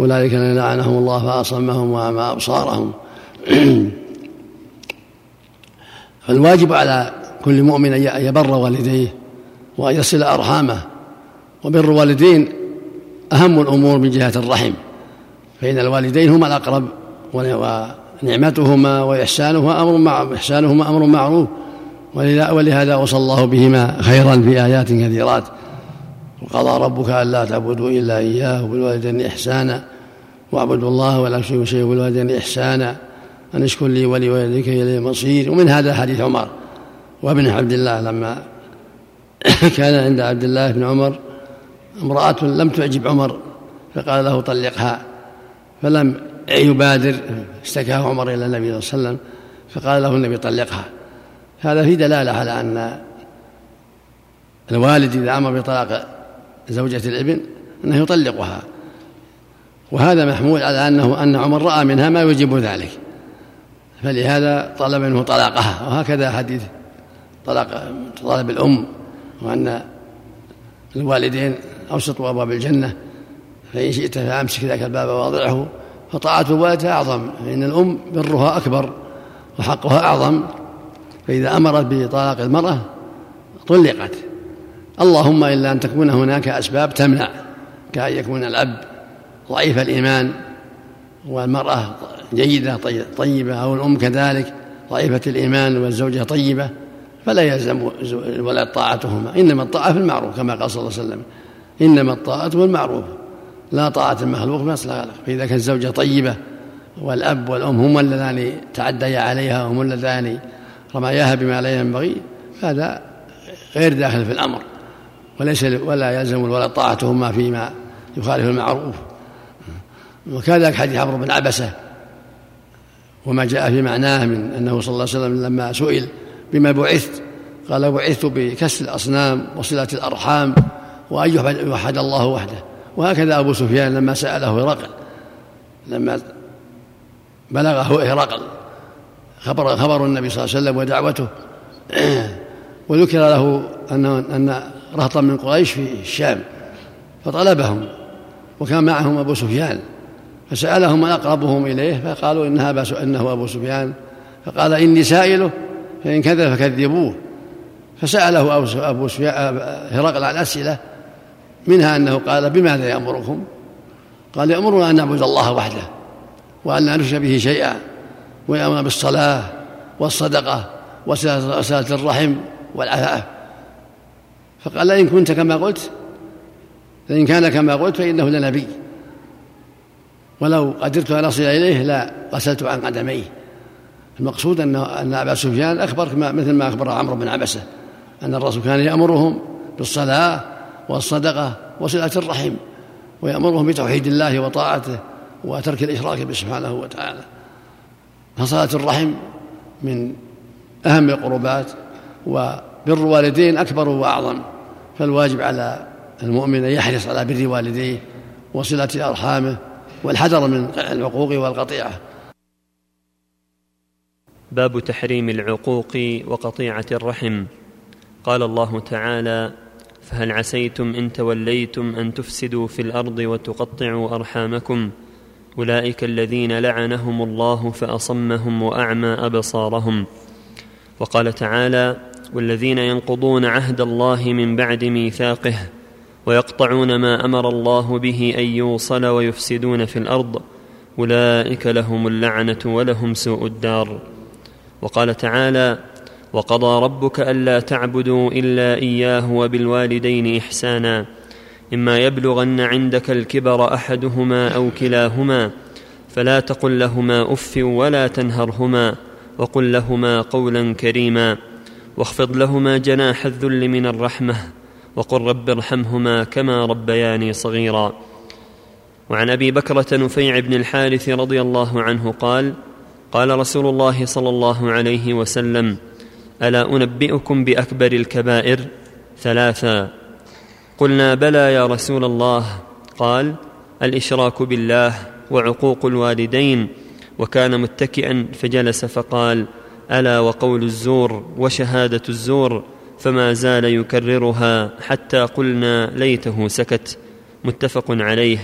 أولئك الذين لعنهم الله فأصمهم وأعمى أبصارهم. فالواجب على كل مؤمن أن يبر والديه وأن يصل أرحامه. وبر الوالدين أهم الأمور من جهة الرحم. فإن الوالدين هما الأقرب ونعمتهما وإحسانهما أمر مع إحسانهما أمر معروف. ولهذا وصى الله بهما خيرا في آيات كثيرات. وقضى ربك ألا تعبدوا إلا إياه وبالوالدين إحسانا. واعبدوا الله ولا تشركوا شيئا وبالوالدين إحسانا. أن اشكر لي ولوالديك إليه المصير. ومن هذا حديث عمر وابن عبد الله لما كان عند عبد الله بن عمر امرأة لم تعجب عمر فقال له طلقها. فلم يبادر اشتكاه عمر إلى النبي صلى الله عليه وسلم فقال له النبي طلقها. هذا في دلالة على أن الوالد إذا أمر بطلاق زوجة الإبن أنه يطلقها. وهذا محمول على أنه أن عمر رأى منها ما يوجب ذلك. فلهذا طلب منه طلاقها. وهكذا حديث طلاق طلب الأم وأن الوالدين أوسطوا أبواب الجنة فإن شئت فأمسك ذاك الباب وأضعه. فطاعة الوالد أعظم فإن الأم برها أكبر وحقها أعظم. فإذا أمرت بطلاق المرأة طلقت. اللهم إلا أن تكون هناك أسباب تمنع كأن يكون الأب ضعيف الإيمان والمرأة جيدة طيبة أو الأم كذلك ضعيفة الإيمان والزوجة طيبة فلا يلزم الولد طاعتهما. إنما الطاعة في المعروف كما قال صلى الله عليه وسلم. إنما الطاعة في المعروف لا طاعة المخلوق في مصلحة الخلق فإذا كانت الزوجة طيبة والأب والأم هما اللذان تعديا عليها وهما اللذان رماياها بما لا ينبغي هذا غير داخل في الأمر. وليس ولا يلزم الولد طاعتهما فيما يخالف المعروف. وكذلك حديث عمرو بن عبسة وما جاء في معناه من أنه صلى الله عليه وسلم لما سئل بما بعثت قال بعثت بكسر الأصنام وصلة الأرحام وأن يوحد الله وحده. وهكذا أبو سفيان لما سأله هرقل لما بلغه هرقل خبر خبر النبي صلى الله عليه وسلم ودعوته وذكر له أن أن رهطا من قريش في الشام فطلبهم وكان معهم أبو سفيان فسألهم من أقربهم إليه فقالوا إنها إنه أبو سفيان فقال إني سائله فإن كذب فكذبوه فسأله أبو سفيان هرقل عن أسئلة منها أنه قال بماذا يأمركم؟ قال يأمرنا أن نعبد الله وحده وأن لا نشرك به شيئا ويأمر بالصلاة والصدقة وصلة الرحم والعفاف. فقال إن كنت كما قلت فإن كان كما قلت فإنه لنبي. ولو قدرت أن أصل إليه لا غسلت عن قدميه. المقصود أن أن أبا سفيان أخبر مثل ما أخبر عمرو بن عبسة أن الرسول كان يأمرهم بالصلاة والصدقة وصلة الرحم ويأمرهم بتوحيد الله وطاعته وترك الإشراك به سبحانه وتعالى. فصلاة الرحم من أهم القربات وبر الوالدين أكبر وأعظم. فالواجب على المؤمن أن يحرص على بر والديه وصلة أرحامه والحذر من العقوق والقطيعة. باب تحريم العقوق وقطيعة الرحم. قال الله تعالى فهل عسيتم إن توليتم أن تفسدوا في الأرض وتقطعوا أرحامكم؟ أولئك الذين لعنهم الله فأصمهم وأعمى أبصارهم. وقال تعالى والذين ينقضون عهد الله من بعد ميثاقه ويقطعون ما أمر الله به أن يوصل ويفسدون في الأرض أولئك لهم اللعنة ولهم سوء الدار. وقال تعالى وقضى ربك ألا تعبدوا إلا إياه وبالوالدين إحسانا. إما يبلغن عندك الكبر أحدهما أو كلاهما فلا تقل لهما أف ولا تنهرهما وقل لهما قولا كريما. واخفض لهما جناح الذل من الرحمة وقل رب ارحمهما كما ربياني صغيرا. وعن أبي بكرة نفيع بن الحارث رضي الله عنه قال قال رسول الله صلى الله عليه وسلم ألا أنبئكم بأكبر الكبائر؟ ثلاثا قلنا بلى يا رسول الله. قال الإشراك بالله وعقوق الوالدين. وكان متكئا فجلس فقال ألا وقول الزور وشهادة الزور؟ فما زال يكررها حتى قلنا ليته سكت. متفق عليه.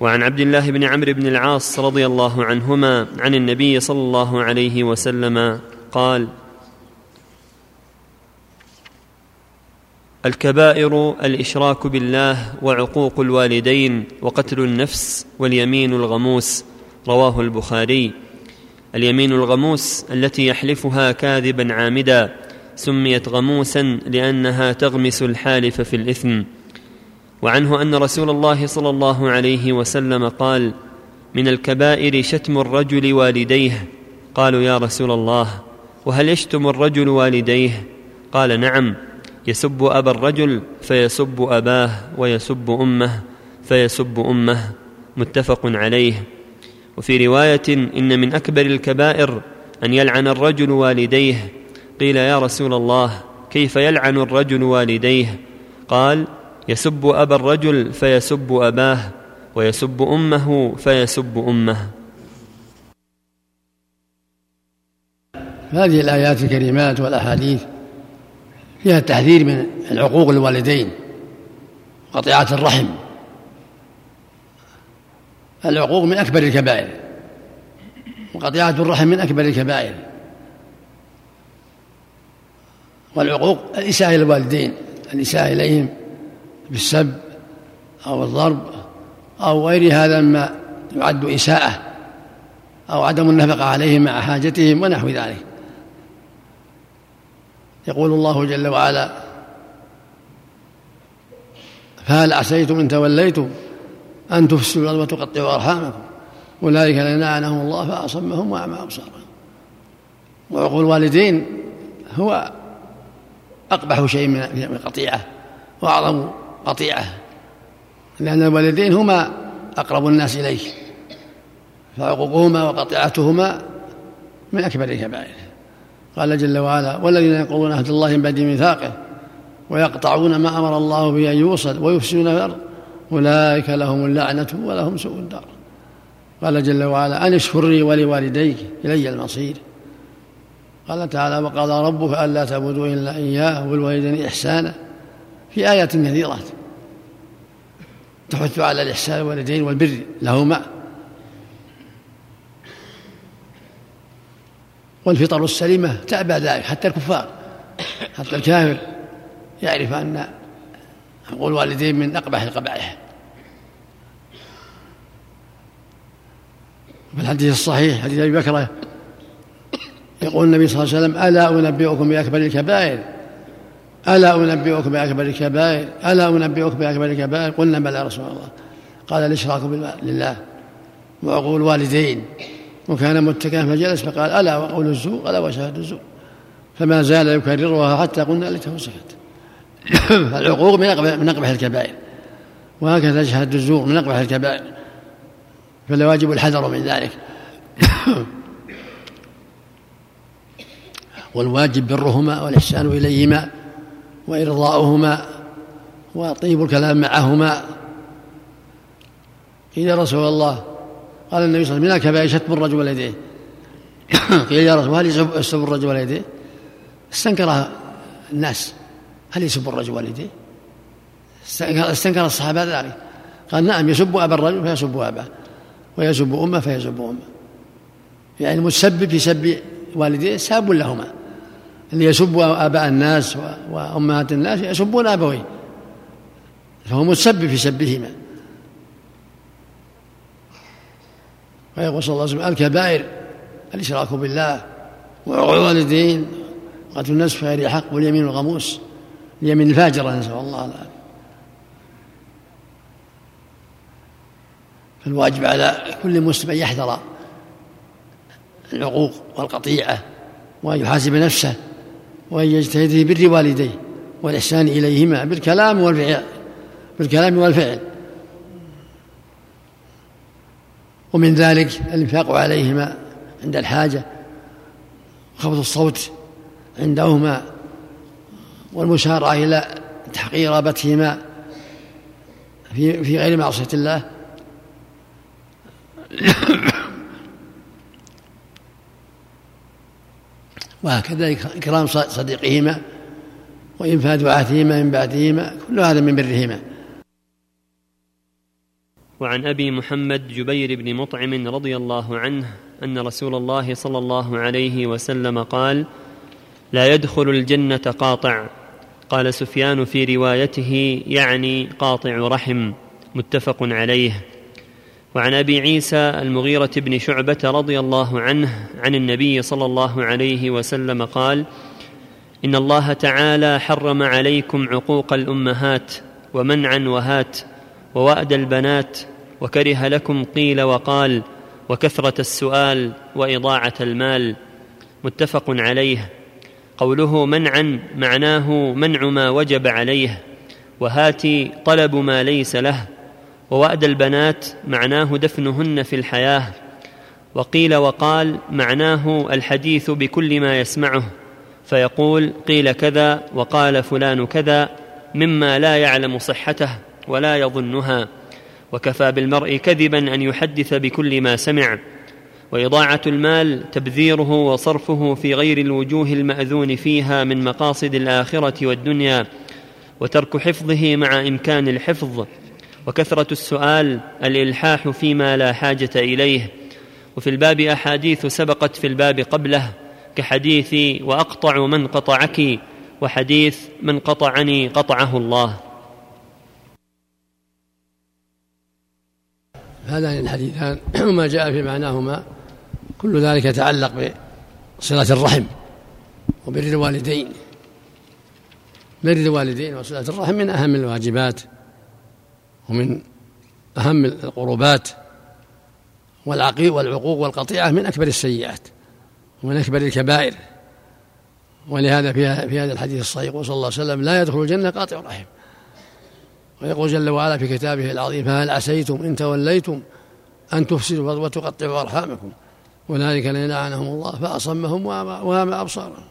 وعن عبد الله بن عمرو بن العاص رضي الله عنهما عن النبي صلى الله عليه وسلم قال الكبائر الإشراك بالله وعقوق الوالدين وقتل النفس واليمين الغموس رواه البخاري. اليمين الغموس التي يحلفها كاذبا عامدا سميت غموسا لأنها تغمس الحالف في الإثم. وعنه أن رسول الله صلى الله عليه وسلم قال من الكبائر شتم الرجل والديه قالوا يا رسول الله وهل يشتم الرجل والديه؟ قال نعم يسب أبا الرجل فيسب أباه ويسب أمه فيسب أمه متفق عليه. وفي رواية إن من أكبر الكبائر أن يلعن الرجل والديه. قيل يا رسول الله كيف يلعن الرجل والديه؟ قال يسب أبا الرجل فيسب أباه ويسب أمه فيسب أمه. هذه الآيات الكريمات والأحاديث فيها التحذير من العقوق الوالدين قطيعة الرحم. العقوق من أكبر الكبائر. وقطيعه الرحم من أكبر الكبائر. والعقوق الإساءة إلى الوالدين الإساءة إليهم بالسب أو الضرب أو غير هذا مما يعد إساءة أو عدم النفقة عليهم مع حاجتهم ونحو ذلك. يقول الله جل وعلا فهل عسيتم إن توليتم أن تفسدوا الأرض وتقطعوا أرحامكم؟ أولئك الذين لعنهم الله فأصمهم وأعمى أبصارهم. وعقول الوالدين هو أقبح شيء من القطيعة وأعظم قطيعة. لأن الوالدين هما أقرب الناس إليه فعقوقهما وقطيعتهما من أكبر الكبائر. قال جل وعلا والذين ينقضون عهد الله من بعد ميثاقه ويقطعون ما أمر الله به أن يوصل ويفسدون في الأرض أولئك لهم اللعنة ولهم سوء الدار. قال جل وعلا أن اشكر لي ولوالديك إلي المصير. قال تعالى وقضى ربك ألا تعبدوا إلا إياه وبالوالدين إحسانا. في آيات كثيرات تحث على الإحسان والوالدين والبر لهما. والفطر السليمة تأبى ذلك حتى الكفار حتى الكافر يعرف أن حقوق الوالدين من أقبح القبائح في الحديث الصحيح حديث أبي بكر يقول النبي صلى الله عليه وسلم ألا أنبئكم بأكبر الكبائر؟ ألا أنبئكم بأكبر الكبائر؟ ألا أنبئكم بأكبر الكبائر؟ قلنا بلى رسول الله. قال الإشراك بالله. وعقول الوالدين. وكان متكئا فجلس فقال ألا وقول الزور ألا وشهادة الزور. فما زال يكررها حتى قلنا ليته سكت فالعقوق من أقبح الكبائر. وهكذا شهادة الزور من أقبح الكبائر. فالواجب الحذر من ذلك. والواجب برهما والإحسان إليهما وإرضاؤهما وطيب الكلام معهما. يا رسول الله قال النبي صلى الله عليه وسلم من الكبائر شتم الرجل واليدين قيل يا رسول هل يسب الرجل واليدين استنكر الناس هل يسب الرجل والديه استنكر الصحابة ذلك. قال نعم يسب أبا الرجل فيسب أباه ويسب أمه فيسب أمه. يعني المتسبب في سب والديه ساب لهما. اللي يسب آباء الناس وأمهات الناس يسبون أبويه. فهو متسبب في سبهما. ويقول صلى الله عليه وسلم الكبائر الإشراك بالله وعقوق الوالدين قتل الناس في غير حق واليمين الغموس اليمين الفاجرة نسأل الله العافية. فالواجب على كل مسلم أن يحذر العقوق والقطيعة وأن يحاسب نفسه وأن يجتهد في بر والديه والإحسان إليهما بالكلام والفعل بالكلام والفعل. ومن ذلك الإنفاق عليهما عند الحاجة خفض الصوت عندهما والمسارعة إلى تحقيق رغبتهما في في غير معصية الله. وهكذا إكرام صديقهما وإنفاذ عهدهما من بعدهما كل هذا من برهما. وعن أبي محمد جبير بن مطعم رضي الله عنه أن رسول الله صلى الله عليه وسلم قال لا يدخل الجنة قاطع. قال سفيان في روايته يعني قاطع رحم. متفق عليه. وعن أبي عيسى المغيرة بن شعبة رضي الله عنه عن النبي صلى الله عليه وسلم قال إن الله تعالى حرم عليكم عقوق الأمهات ومنعا وهات ووأد البنات وكره لكم قيل وقال وكثرة السؤال وإضاعة المال متفق عليه قوله منعا معناه منع ما وجب عليه وهاتي طلب ما ليس له ووأد البنات معناه دفنهن في الحياة وقيل وقال معناه الحديث بكل ما يسمعه فيقول قيل كذا وقال فلان كذا مما لا يعلم صحته ولا يظنها. وكفى بالمرء كذبا أن يحدث بكل ما سمع. وإضاعة المال تبذيره وصرفه في غير الوجوه المأذون فيها من مقاصد الآخرة والدنيا. وترك حفظه مع إمكان الحفظ. وكثرة السؤال الإلحاح فيما لا حاجة إليه. وفي الباب أحاديث سبقت في الباب قبله. كحديث وأقطع من قطعك. وحديث من قطعني قطعه الله. هذان الحديثان وما جاء في معناهما كل ذلك يتعلق بصلة الرحم وبر الوالدين. بر الوالدين وصلة الرحم من أهم الواجبات ومن أهم القربات والعقيق والعقوق والقطيعة من أكبر السيئات ومن أكبر الكبائر. ولهذا في هذا الحديث الصحيح صلى الله عليه وسلم لا يدخل الجنة قاطع رحم. ويقول جل وعلا في كتابه العظيم فهل عسيتم إن توليتم أن تفسدوا وتقطعوا أرحامكم؟ أولئك الذين لعنهم الله فأصمهم وأما أبصارهم.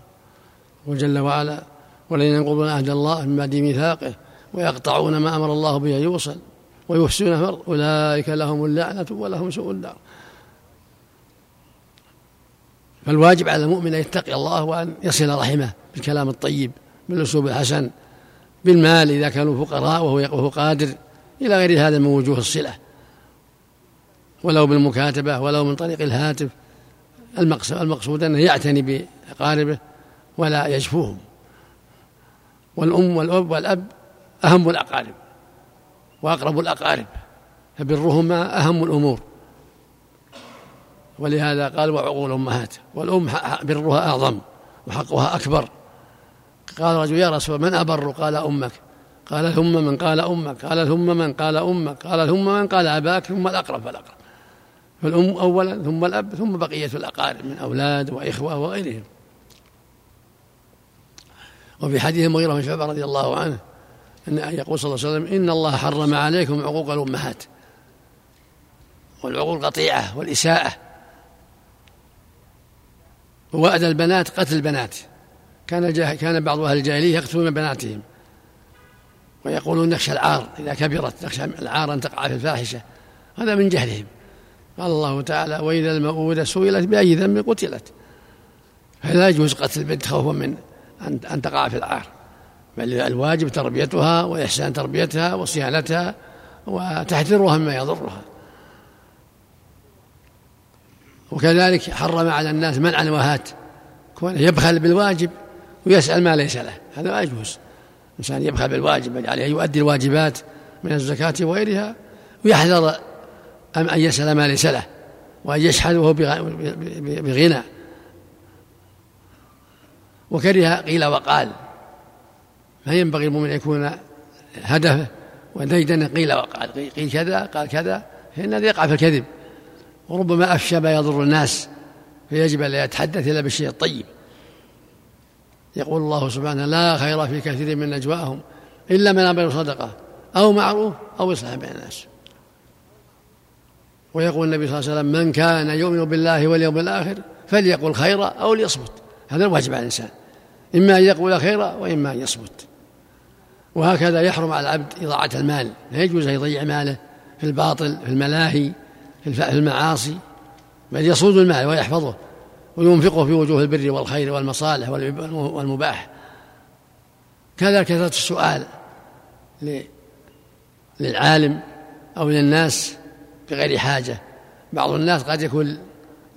وجل وعلا والذين ينقضون عهد الله من بعد ميثاقه ويقطعون ما أمر الله به يوصل ويفسدون فرض أولئك لهم اللعنة ولهم سوء الدار. فالواجب على المؤمن أن يتقي الله وأن يصل رحمه بالكلام الطيب بالأسلوب الحسن بالمال إذا كانوا فقراء وهو قادر إلى غير هذا من وجوه الصلة. ولو بالمكاتبة ولو من طريق الهاتف. المقصود, أنه يعتني بأقاربه ولا يجفوهم والأم والأب والأب أهم الأقارب وأقرب الأقارب. فبرهما أهم الأمور. ولهذا قال وعقول الأمهات والأم برها أعظم وحقها أكبر. قال رجل يا رسول من أبر؟ قال أمك. قال ثم من؟ قال أمك. قال ثم من؟ قال أمك. قال ثم من؟ قال أباك. ثم الأقرب فالأقرب فالأم أولا ثم الأب ثم بقية الأقارب من أولاد وإخوة وغيرهم. وفي حديث المغيرة بن شعبة رضي الله عنه أن يقول صلى الله عليه وسلم إن الله حرم عليكم عقوق الأمهات. والعقوق القطيعة والإساءة. ووعد البنات قتل البنات. كان كان بعض أهل الجاهلية يقتلون بناتهم ويقولون نخشى العار إذا كبرت نخشى العار أن تقع في الفاحشة. هذا من جهلهم. قال الله تعالى وإذا المؤودة سئلت بأي ذنب قتلت. فلا يجوز قتل البنت خوفا من أن تقع في العار. بل الواجب تربيتها وإحسان تربيتها وصيانتها وتحذيرها مما يضرها. وكذلك حرم على الناس منع الوهات كونه يبخل بالواجب ويسأل ما ليس له. هذا لا يجوز. الإنسان يبخل بالواجب عليه يؤدي الواجبات من الزكاة وغيرها ويحذر أن يسأل ما ليس له وأن يشحذ وهو بغنى. وكره قيل وقال. ما ينبغي المؤمن أن يكون هدفه وديدن قيل وقال. قيل كذا قال كذا فإن هذا يقع في الكذب. وربما أفشى ما يضر الناس فيجب أن لا يتحدث إلا بالشيء الطيب. يقول الله سبحانه لا خير في كثير من نجواهم إلا من أمر صدقة أو معروف أو إصلاح بين الناس. ويقول النبي صلى الله عليه وسلم من كان يؤمن بالله واليوم الآخر فليقل خيرا أو ليصمت. هذا الواجب على الإنسان. إما أن يقول خيرا وإما أن يصمت. وهكذا يحرم على العبد إضاعة المال. لا يجوز أن يضيع ماله في الباطل في الملاهي في المعاصي بل يصود المال ويحفظه. وينفقه في وجوه البر والخير والمصالح والمباح. كذا كثرة السؤال للعالم أو للناس بغير حاجة. بعض الناس قد يكون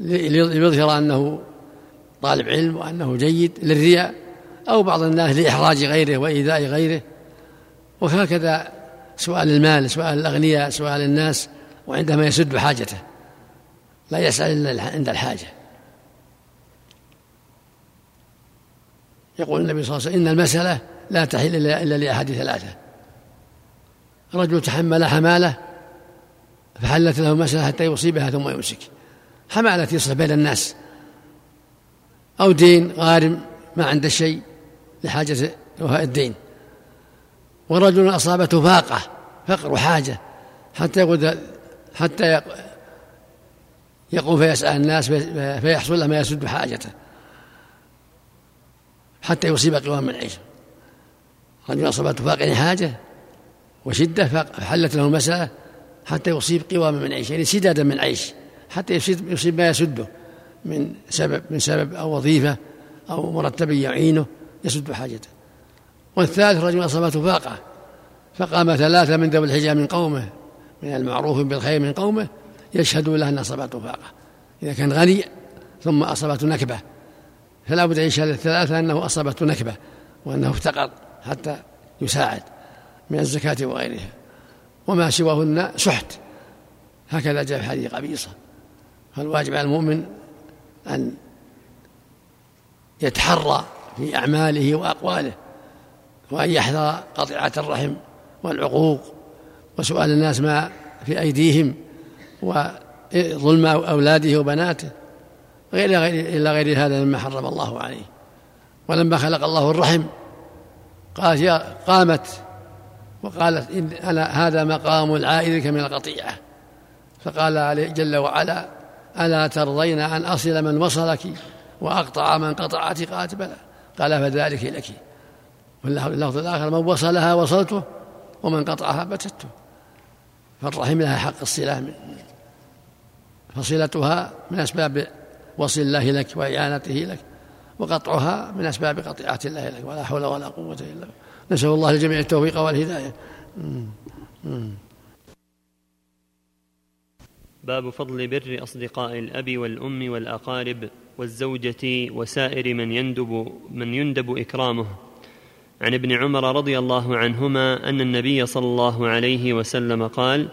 ليظهر أنه طالب علم وأنه جيد للرياء أو بعض الناس لإحراج غيره وإيذاء غيره. وهكذا سؤال المال سؤال الأغنياء سؤال الناس وعندما يسد حاجته. لا يسأل إلا عند الحاجة. يقول النبي صلى الله عليه وسلم إن المسألة لا تحل إلا لأحد ثلاثة. رجل تحمل حمالة فحلت له المسألة حتى يصيبها ثم يمسك. حمالة يصلح بين الناس. أو دين غارم ما عنده شيء لحاجة وفاء الدين. ورجل أصابته فاقة فقر وحاجة حتى يقول حتى يقوم فيسأل الناس فيحصل له ما يسد حاجته. حتى يصيب قوام من عيش رجل أصابته فاقر حاجة وشدة فحلت له المسألة حتى يصيب قوام من عيش يعني سدادا من عيش حتى يصيب, يصيب ما يسده من سبب من سبب أو وظيفة أو مرتب يعينه يسد حاجته. والثالث رجل أصابته فاقة فقام ثلاثة من ذوي الحجة من قومه من المعروف بالخير من قومه يشهدون له أن أصابته فاقة إذا كان غني ثم أصابته نكبة فلا بد أن يشهد الثلاثة أنه أصابته نكبة وأنه افتقر حتى يساعد من الزكاة وغيرها. وما سواهن سحت. هكذا جاء في حديث قبيصة. فالواجب على المؤمن أن يتحرى في أعماله وأقواله وأن يحذر قطيعة الرحم والعقوق وسؤال الناس ما في أيديهم وظلم أولاده وبناته غير إلى غير هذا مما حرم الله عليه. ولما خلق الله الرحم قالت يا قامت وقالت إن أنا هذا مقام العائد من القطيعة. فقال عليه جل وعلا ألا ترضين أن أصل من وصلك وأقطع من قطعت قالت بلى قال فذلك لك. واللفظ الآخر من وصلها وصلته ومن قطعها بتته. فالرحم لها حق الصلة فصلتها من أسباب وصل الله لك وإعانته لك وقطعها من أسباب قطيعة الله لك ولا حول ولا قوة إلا بالله. نسأل الله للجميع التوفيق والهداية. باب فضل بر أصدقاء الأب والأم والأقارب والزوجة وسائر من يندب من يندب إكرامه. عن ابن عمر رضي الله عنهما أن النبي صلى الله عليه وسلم قال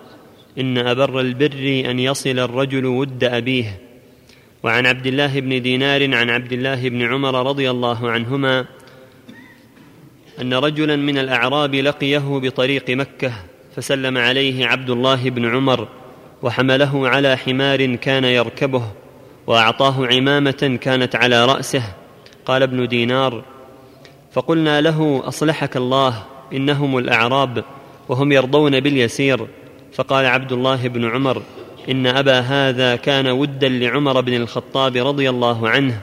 إن أبر البر أن يصل الرجل ود أبيه. وعن عبد الله بن دينار عن عبد الله بن عمر رضي الله عنهما أن رجلا من الأعراب لقيه بطريق مكة فسلم عليه عبد الله بن عمر وحمله على حمار كان يركبه وأعطاه عمامة كانت على رأسه. قال ابن دينار فقلنا له أصلحك الله إنهم الأعراب وهم يرضون باليسير. فقال عبد الله بن عمر إن أبا هذا كان ودا لعمر بن الخطاب رضي الله عنه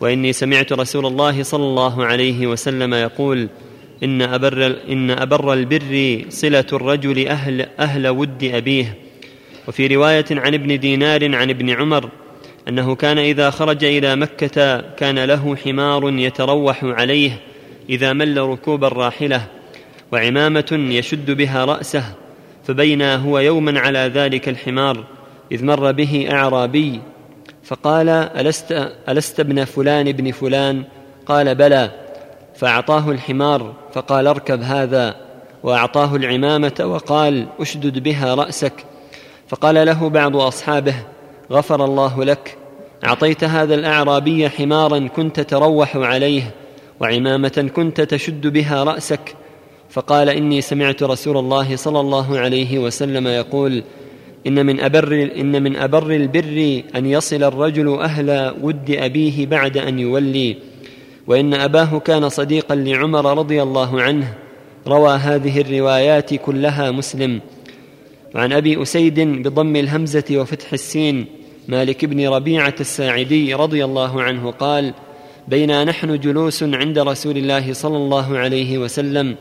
وإني سمعت رسول الله صلى الله عليه وسلم يقول إن أبر إن أبر البر صلة الرجل أهل أهل ود أبيه. وفي رواية عن ابن دينار عن ابن عمر أنه كان إذا خرج إلى مكة كان له حمار يتروح عليه إذا مل ركوب الراحلة وعمامة يشد بها رأسه فبينا هو يوما على ذلك الحمار. إذ مر به أعرابي فقال ألست, ألست ابن فلان ابن فلان؟ قال بلى. فأعطاه الحمار فقال اركب هذا. وأعطاه العمامة وقال أشدد بها رأسك. فقال له بعض أصحابه غفر الله لك. أعطيت هذا الأعرابي حمارا كنت تروح عليه وعمامة كنت تشد بها رأسك. فقال إني سمعت رسول الله صلى الله عليه وسلم يقول إن من أبر إن من أبر البر أن يصل الرجل أهل ود أبيه بعد أن يولي وإن أباه كان صديقا لعمر رضي الله عنه. روى هذه الروايات كلها مسلم. وعن أبي أسيد بضم الهمزة وفتح السين مالك بن ربيعة الساعدي رضي الله عنه قال بينا نحن جلوس عند رسول الله صلى الله عليه وسلم.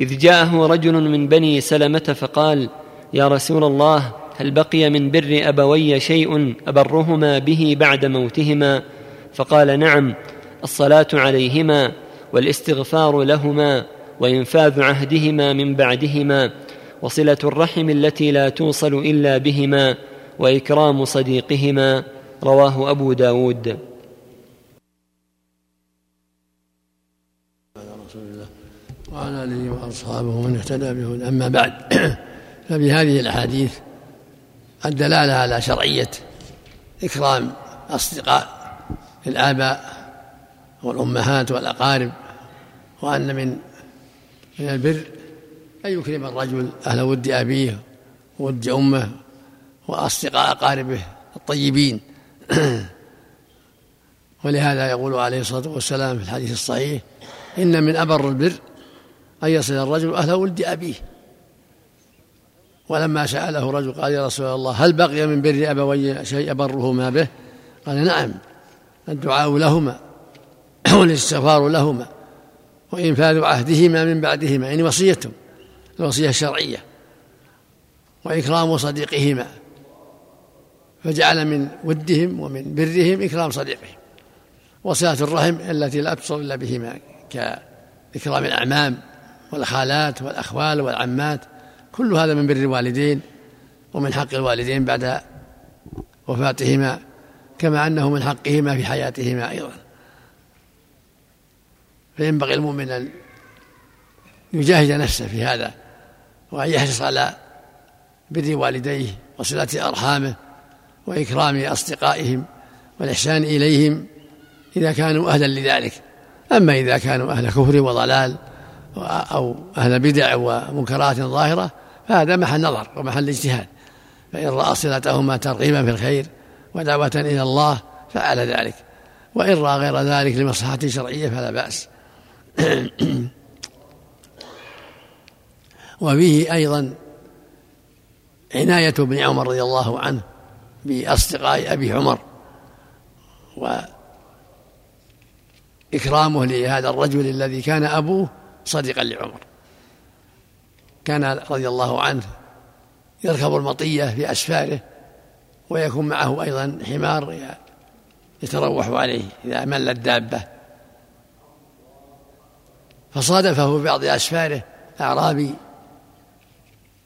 إذ جاءه رجل من بني سلمة فقال يا رسول الله هل بقي من بر أبوي شيء أبرهما به بعد موتهما؟ فقال نعم الصلاة عليهما والاستغفار لهما وإنفاذ عهدهما من بعدهما وصلة الرحم التي لا توصل إلا بهما وإكرام صديقهما رواه أبو داود. وعلى آله وأصحابه ومن اهتدى به. أما بعد ففي هذه الأحاديث الدلالة على شرعية إكرام أصدقاء الآباء والأمهات والأقارب وأن من من البر أن يكرم الرجل أهل ود أبيه وود أمه وأصدقاء أقاربه الطيبين. ولهذا يقول عليه الصلاة والسلام في الحديث الصحيح إن من أبر البر أن يصل الرجل أهل ود أبيه. ولما سأله رجل قال يا رسول الله هل بقي من بر أبوي شيء أبرهما به؟ قال نعم الدعاء لهما والاستغفار لهما وإنفاذ عهدهما من بعدهما يعني وصيتهم الوصية الشرعية وإكرام صديقهما فجعل من ودهم ومن برهم إكرام صديقهم وصلة الرحم التي لا تصل إلا بهما كإكرام الأعمام والخالات والأخوال والعمات كل هذا من بر الوالدين ومن حق الوالدين بعد وفاتهما كما أنه من حقهما في حياتهما أيضا. فينبغي المؤمن أن يجاهد نفسه في هذا وأن يحرص على بر والديه وصلة أرحامه وإكرام أصدقائهم والإحسان إليهم إذا كانوا أهلا لذلك. أما إذا كانوا أهل كفر وضلال أو أهل بدع ومنكرات ظاهرة فهذا محل نظر ومحل اجتهاد. فإن رأى صلتهما ترغيبا في الخير ودعوة إلى الله فعل ذلك. وإن رأى غير ذلك لمصلحة شرعية فلا بأس. وفيه أيضا عناية ابن عمر رضي الله عنه بأصدقاء أبي عمر وإكرامه لهذا الرجل الذي كان أبوه صديقا لعمر. كان رضي الله عنه يركب المطية في أسفاره ويكون معه أيضا حمار يتروح عليه إذا مل الدابة. فصادفه في بعض أسفاره أعرابي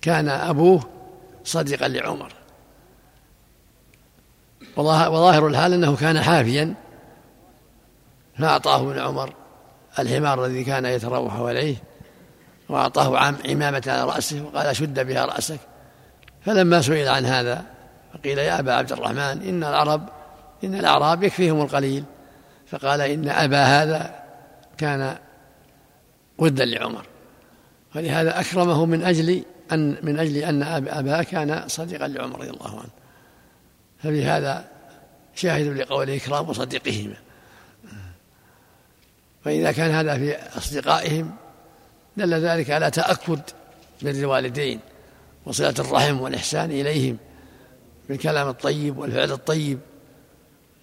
كان أبوه صديقا لعمر. وظاهر الحال أنه كان حافيا فأعطاه ابن عمر الحمار الذي كان يتروح عليه. وأعطاه عمامة على رأسه وقال شد بها رأسك. فلما سئل عن هذا فقيل يا أبا عبد الرحمن إن العرب إن الأعراب يكفيهم القليل. فقال إن أبا هذا كان ودا لعمر. ولهذا أكرمه من أجل أن من أجل أن أباه كان صديقا لعمر رضي الله عنه. ففي هذا شاهد لقوله إكرام صديقهما. فإذا كان هذا في أصدقائهم دل ذلك على تأكد بر الوالدين وصلة الرحم والإحسان إليهم بالكلام الطيب والفعل الطيب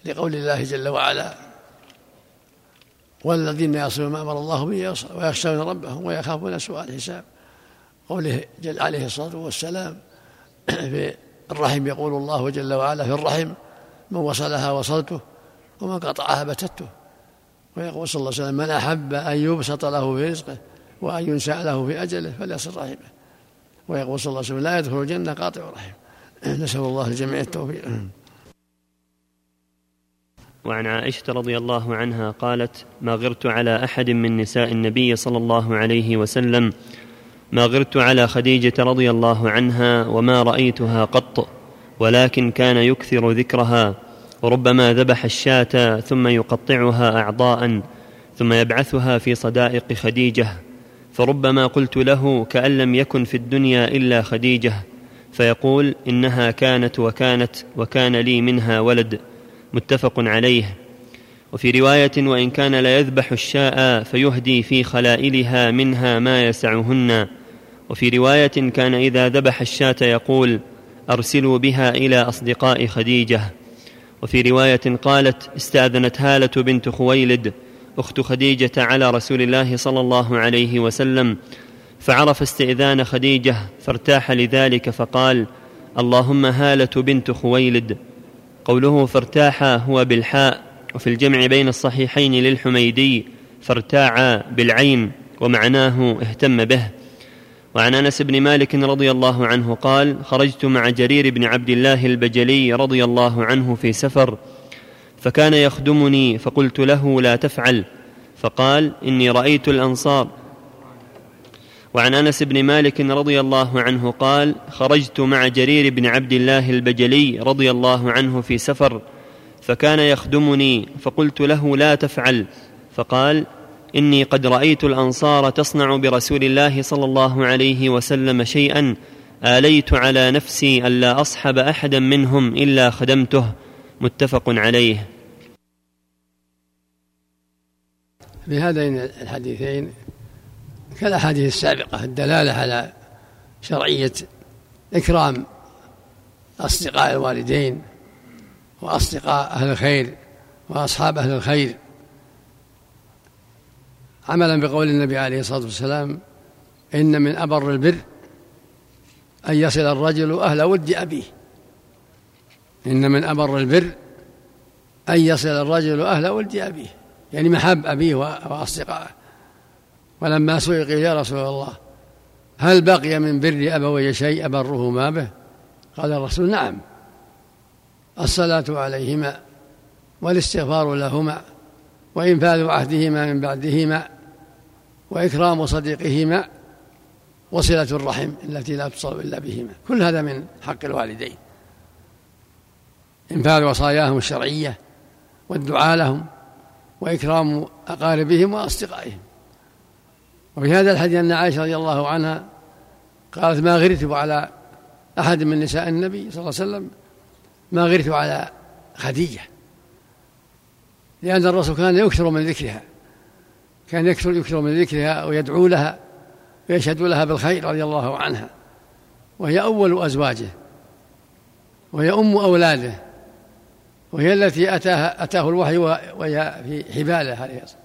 لقول الله جل وعلا والذين يصلون ما أمر الله به ويخشون ربهم ويخافون سوء الحساب. قوله جل عليه الصلاة والسلام في الرحم يقول الله جل وعلا في الرحم من وصلها وصلته ومن قطعها بتته. ويقول صلى الله عليه وسلم من أحب أن يبسط له في رزقه وأن ينسى له في أجله فليصل رحمه. ويقول صلى الله عليه وسلم لا يدخل الجنة قاطع رحم. نسأل الله الجميع التوفيق. وعن عائشة رضي الله عنها قالت ما غرت على أحد من نساء النبي صلى الله عليه وسلم. ما غرت على خديجة رضي الله عنها وما رأيتها قط ولكن كان يكثر ذكرها. وربما ذبح الشاة ثم يقطعها أعضاء ثم يبعثها في صدائق خديجة. فربما قلت له كأن لم يكن في الدنيا إلا خديجة فيقول إنها كانت وكانت وكان لي منها ولد متفق عليه وفي روايه وان كان ليذبح الشاء فيهدي في خلائلها منها ما يسعهن وفي روايه كان اذا ذبح الشاة يقول ارسلوا بها إلى اصدقاء خديجه وفي روايه قالت استاذنت هاله بنت خويلد أخت خديجة على رسول الله صلى الله عليه وسلم فعرف استئذان خديجة فارتاح لذلك فقال اللهم هالة بنت خويلد. قوله فارتاح هو بالحاء وفي الجمع بين الصحيحين للحميدي فارتاع بالعين ومعناه اهتم به. وعن أنس بن مالك رضي الله عنه قال خرجت مع جرير بن عبد الله البجلي رضي الله عنه في سفر فكان يخدمني فقلت له لا تفعل. فقال إني رأيت الأنصار. وعن أنس بن مالك رضي الله عنه قال خرجت مع جرير بن عبد الله البجلي رضي الله عنه في سفر فكان يخدمني فقلت له لا تفعل. فقال إني قد رأيت الأنصار تصنع برسول الله صلى الله عليه وسلم شيئا آليت على نفسي الا أصحب احدا منهم إلا خدمته. متفق عليه. في هذين الحديثين كالأحاديث السابقة الدلالة على شرعية إكرام أصدقاء الوالدين وأصدقاء أهل الخير وأصحاب أهل الخير. عملا بقول النبي عليه الصلاة والسلام إن من أبر البر أن يصل الرجل أهل ود أبيه. إن من أبر البر أن يصل الرجل أهل ود أبيه يعني محب أبيه وأصدقائه. ولما سئل يا رسول الله هل بقي من بر أبوي شيء أبرهما به؟ قال الرسول نعم. الصلاة عليهما والاستغفار لهما وإنفاذ عهدهما من بعدهما وإكرام صديقهما وصلة الرحم التي لا تصل إلا بهما. كل هذا من حق الوالدين. إنفاذ وصاياهم الشرعية والدعاء لهم وإكرام أقاربهم وأصدقائهم. وفي هذا الحديث أن عائشة رضي الله عنها قالت ما غرت على أحد من نساء النبي صلى الله عليه وسلم ما غرت على خديجة لأن الرسول كان يكثر من ذكرها كان يكثر يكثر من ذكرها ويدعو لها ويشهد لها بالخير رضي الله عنها وهي أول أزواجه وهي أم أولاده. وهي التي أتاها أتاه الوحي وهي في حباله عليه الصلاة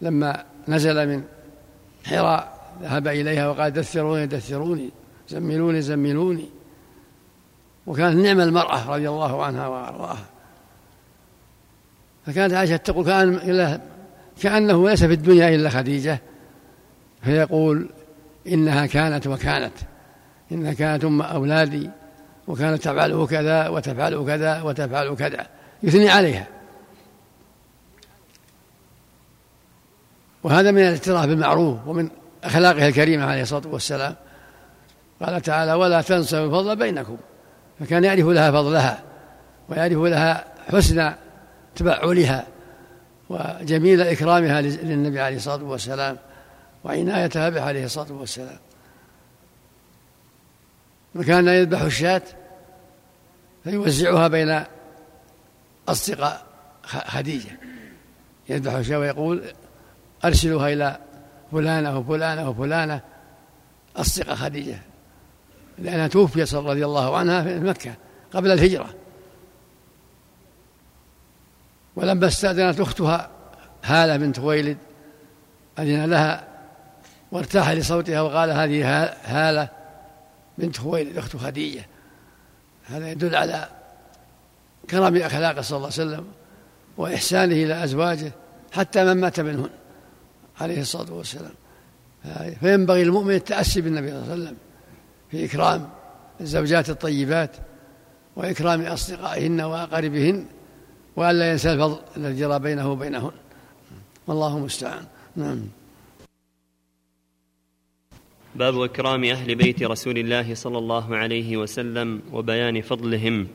لما نزل من حراء ذهب إليها وقال دثروني دثروني زملوني زملوني. وكانت نعم المرأة رضي الله عنها وأرضاها. فكانت عائشة تقول كأن كأنه ليس في الدنيا إلا خديجة. فيقول إنها كانت وكانت. إنها كانت أم أولادي وكانت تفعل كذا وتفعل كذا وتفعل كذا. يثني عليها. وهذا من الاعتراف بالمعروف ومن أخلاقها الكريمة عليه الصلاة والسلام. قال تعالى ولا تنسوا الفضل بينكم. فكان يعرف لها فضلها ويعرف لها حسن تبعلها وجميل إكرامها للنبي عليه الصلاة والسلام وعنايتها به عليه الصلاة والسلام. وكان يذبح الشاة فيوزعها بين أصدقاء خديجة. يذبح الشاة ويقول أرسلوها إلى فلانة وفلانة وفلانة. أصدقاء خديجة. لأنها توفيت رضي الله عنها في مكة قبل الهجرة. ولما استأذنت أختها هالة بنت خويلد أذن لها وارتاح لصوتها وقال هذه هالة بنت خويلد أخت خديجة. هذا يدل على كرم أخلاقه صلى الله عليه وسلم وإحسانه إلى أزواجه حتى من مات منهن عليه الصلاة والسلام. فينبغي المؤمن التأسي بالنبي صلى الله عليه وسلم في إكرام الزوجات الطيبات وإكرام أصدقائهن وأقاربهن وألا ينسى الفضل الذي جرى بينه وبينهن. والله المستعان نعم. باب إكرام أهل بيت رسول الله صلى الله عليه وسلم وبيان فضلهم.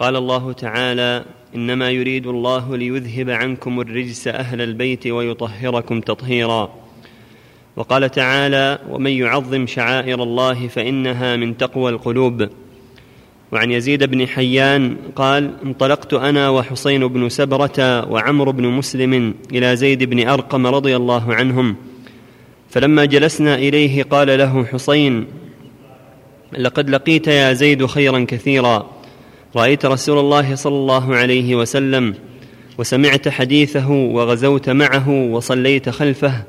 قال الله تعالى إنما يريد الله ليذهب عنكم الرجس أهل البيت ويطهركم تطهيرا. وقال تعالى ومن يعظم شعائر الله فإنها من تقوى القلوب. وعن يزيد بن حيان قال انطلقت أنا وحسين بن سبرة وعمر بن مسلم إلى زيد بن أرقم رضي الله عنهم. فلما جلسنا إليه قال له حسين لقد لقيت يا زيد خيرا كثيرا. رأيت رسول الله صلى الله عليه وسلم وسمعت حديثه وغزوت معه وصليت خلفه.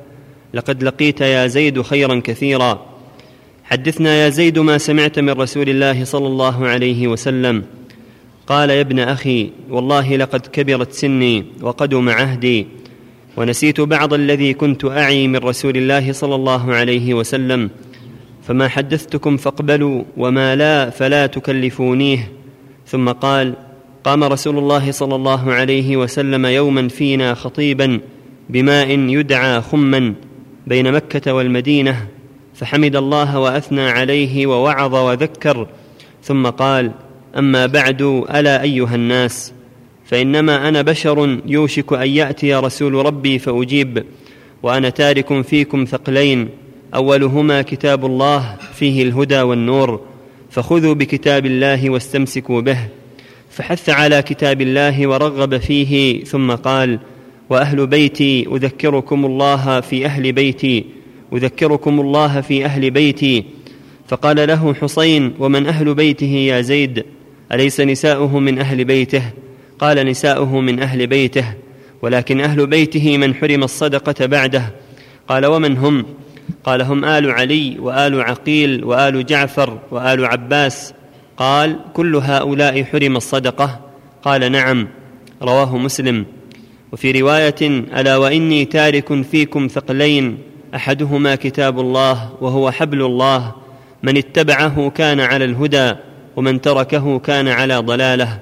لقد لقيت يا زيد خيرا كثيرا. حدثنا يا زيد ما سمعت من رسول الله صلى الله عليه وسلم. قال يا ابن أخي والله لقد كبرت سني وقدم عهدي ونسيت بعض الذي كنت أعي من رسول الله صلى الله عليه وسلم. فما حدثتكم فاقبلوا وما لا فلا تكلفونيه. ثم قال قام رسول الله صلى الله عليه وسلم يوما فينا خطيبا بماء يدعى خما بين مكة والمدينة فحمد الله وأثنى عليه ووعظ وذكر ثم قال أما بعد ألا أيها الناس فإنما أنا بشر يوشك أن يأتي رسول ربي فأجيب وأنا تارك فيكم ثقلين أولهما كتاب الله فيه الهدى والنور فخذوا بكتاب الله واستمسكوا به. فحث على كتاب الله ورغب فيه ثم قال وأهل بيتي أذكركم الله في أهل بيتي أذكركم الله في أهل بيتي. فقال له حسين ومن أهل بيته يا زيد؟ أليس نساؤه من أهل بيته؟ قال نساؤه من أهل بيته. ولكن أهل بيته من حرم الصدقة بعده. قال ومن هم؟ قال هم آل علي وآل عقيل وآل جعفر وآل عباس. قال كل هؤلاء حرم الصدقة. قال نعم رواه مسلم. وفي رواية ألا وإني تارك فيكم ثقلين أحدهما كتاب الله وهو حبل الله. من اتبعه كان على الهدى ومن تركه كان على ضلاله.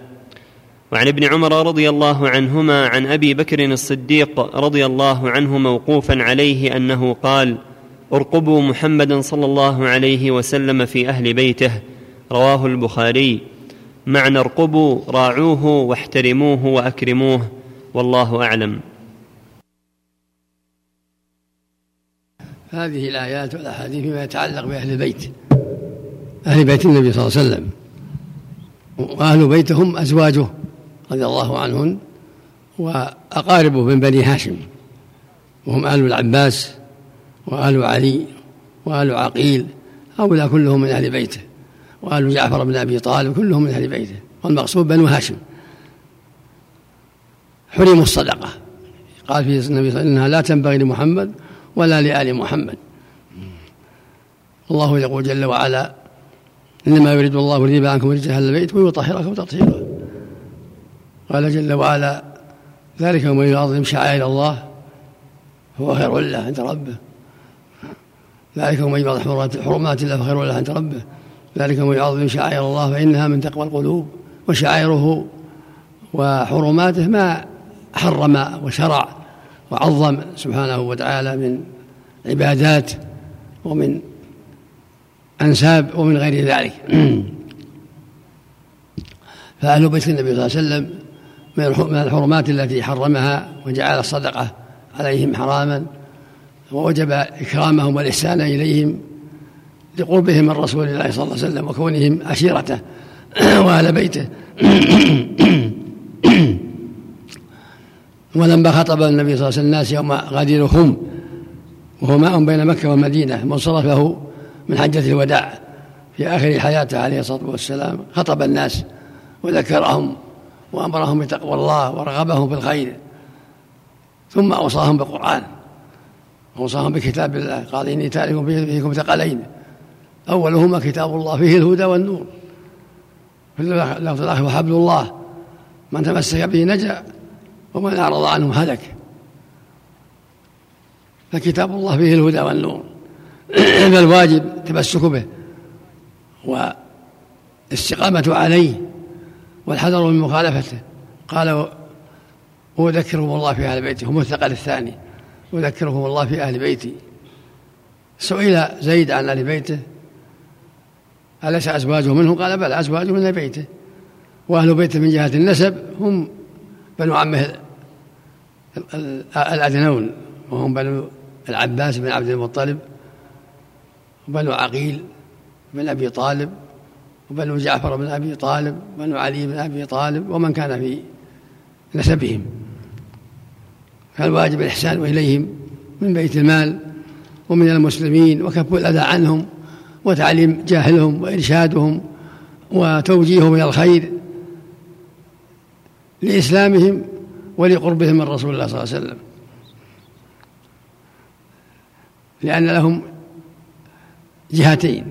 وعن ابن عمر رضي الله عنهما عن أبي بكر الصديق رضي الله عنه موقوفا عليه أنه قال ارقبوا محمدا صلى الله عليه وسلم في أهل بيته رواه البخاري. معنى ارقبوا راعوه واحترموه وأكرموه والله أعلم. هذه الآيات والأحاديث فيما يتعلق بأهل البيت. أهل بيت النبي صلى الله عليه وسلم. وأهل بيته هم أزواجه رضي الله عنهن وأقاربه من بني هاشم. وهم آل العباس وآل علي وآل عقيل هؤلاء كلهم من أهل بيته. وآل جعفر بن أبي طالب كلهم من أهل بيته. والمقصود بنو هاشم. حرموا الصدقة. قال في النبي صلى الله عليه وسلم إنها لا تنبغي لمحمد ولا لآل محمد. الله يقول جل وعلا إنما يريد الله ليذهب عنكم رجال أهل البيت ويطهركم تطهيرا قال جل وعلا ذلك ومن يعظم شعائر الله فهو خير له عند ربه. ذلك ومن يعظم حرمات الله فخير له عند ربه. ذلك ومن يعظم شعائر الله فإنها من تقوى القلوب وشعائره وحرماته ما حرم وشرع وعظم سبحانه وتعالى من عبادات ومن أنساب ومن غير ذلك. فأهل بيت النبي صلى الله عليه وسلم من الحرمات التي حرمها وجعل الصدقة عليهم حراما ووجب إكرامهم والإحسان إليهم لقربهم من رسول الله صلى الله عليه وسلم وكونهم عشيرته وأهل بيته. ولما خطب النبي صلى الله عليه وسلم الناس يوم غدير خم وهو ماء بين مكة والمدينة منصرفه من حجة الوداع في آخر حياته عليه الصلاة والسلام. خطب الناس وذكرهم وأمرهم بتقوى الله ورغبهم في الخير ثم أوصاهم بالقرآن. أوصاهم بكتاب الله قال إني تارك فيكم ثقلين. أولهما كتاب الله فيه الهدى والنور. في اللفظ الآخر وحبل الله. من تمسك به نجا ومن أعرض عنه هلك. فكتاب الله فيه الهدى والنور. فالواجب التمسك به والاستقامة عليه والحذر من مخالفته. قال وأذكرهم الله في أهل بيتي هم الثقل الثاني. أذكرهم الله في أهل بيتي. سئل زيد عن أهل بيته أليس أزواجه منه؟ قال بل أزواجه من بيته. وأهل بيته من جهة النسب هم بنو عمه الأدنون وهم بنو العباس بن عبد المطلب وبنو عقيل بن أبي طالب وبنو جعفر بن أبي طالب وبنو علي بن أبي طالب ومن كان في نسبهم. فالواجب الإحسان إليهم من بيت المال ومن المسلمين وكف الأذى عنهم وتعليم جاهلهم وإرشادهم وتوجيههم إلى الخير لإسلامهم ولقربهم من رسول الله صلى الله عليه وسلم. لأن لهم جهتين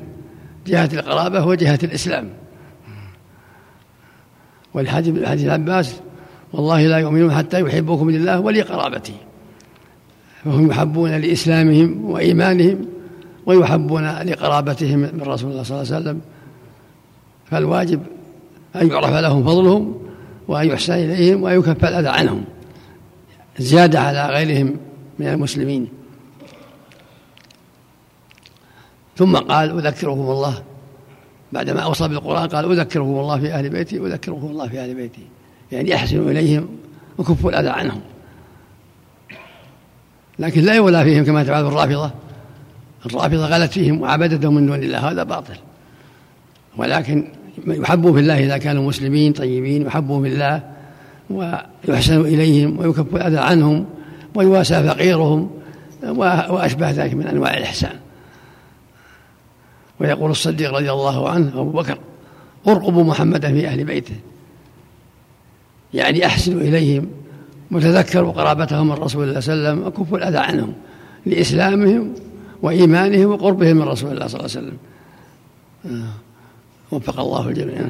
جهة القرابة وجهة الإسلام. والحديث حديث العباس والله لا يؤمنون حتى يحبوكم لله ولقرابته. فهم يحبون لإسلامهم وإيمانهم ويحبون لقرابتهم من رسول الله صلى الله عليه وسلم. فالواجب أن يعرف لهم فضلهم وأن يحسن إليهم وأن يكف الأذى عنهم. زيادة على غيرهم من المسلمين. ثم قال أذكركم الله. بعدما أوصى بالقرآن قال أذكركم الله في أهل بيتي أذكركم الله في أهل بيتي. يعني أحسنوا إليهم وكفوا الأذى عنهم. لكن لا يولى فيهم كما تفعل الرافضة. الرافضة غلت فيهم وعبدتهم من دون الله هذا باطل. ولكن يحبوا في الله إذا كانوا مسلمين طيبين يحبوا في الله ويحسن إليهم ويكف الأذى عنهم ويواسى فقيرهم وأشبه ذلك من أنواع الإحسان. ويقول الصديق رضي الله عنه أبو بكر ارقبوا محمدا في أهل بيته. يعني أحسنوا إليهم وتذكروا قرابتهم من رسول الله صلى الله عليه وسلم وكفوا الأذى عنهم لإسلامهم وإيمانهم وقربهم من رسول الله صلى الله عليه وسلم آه. وفق الله الجميع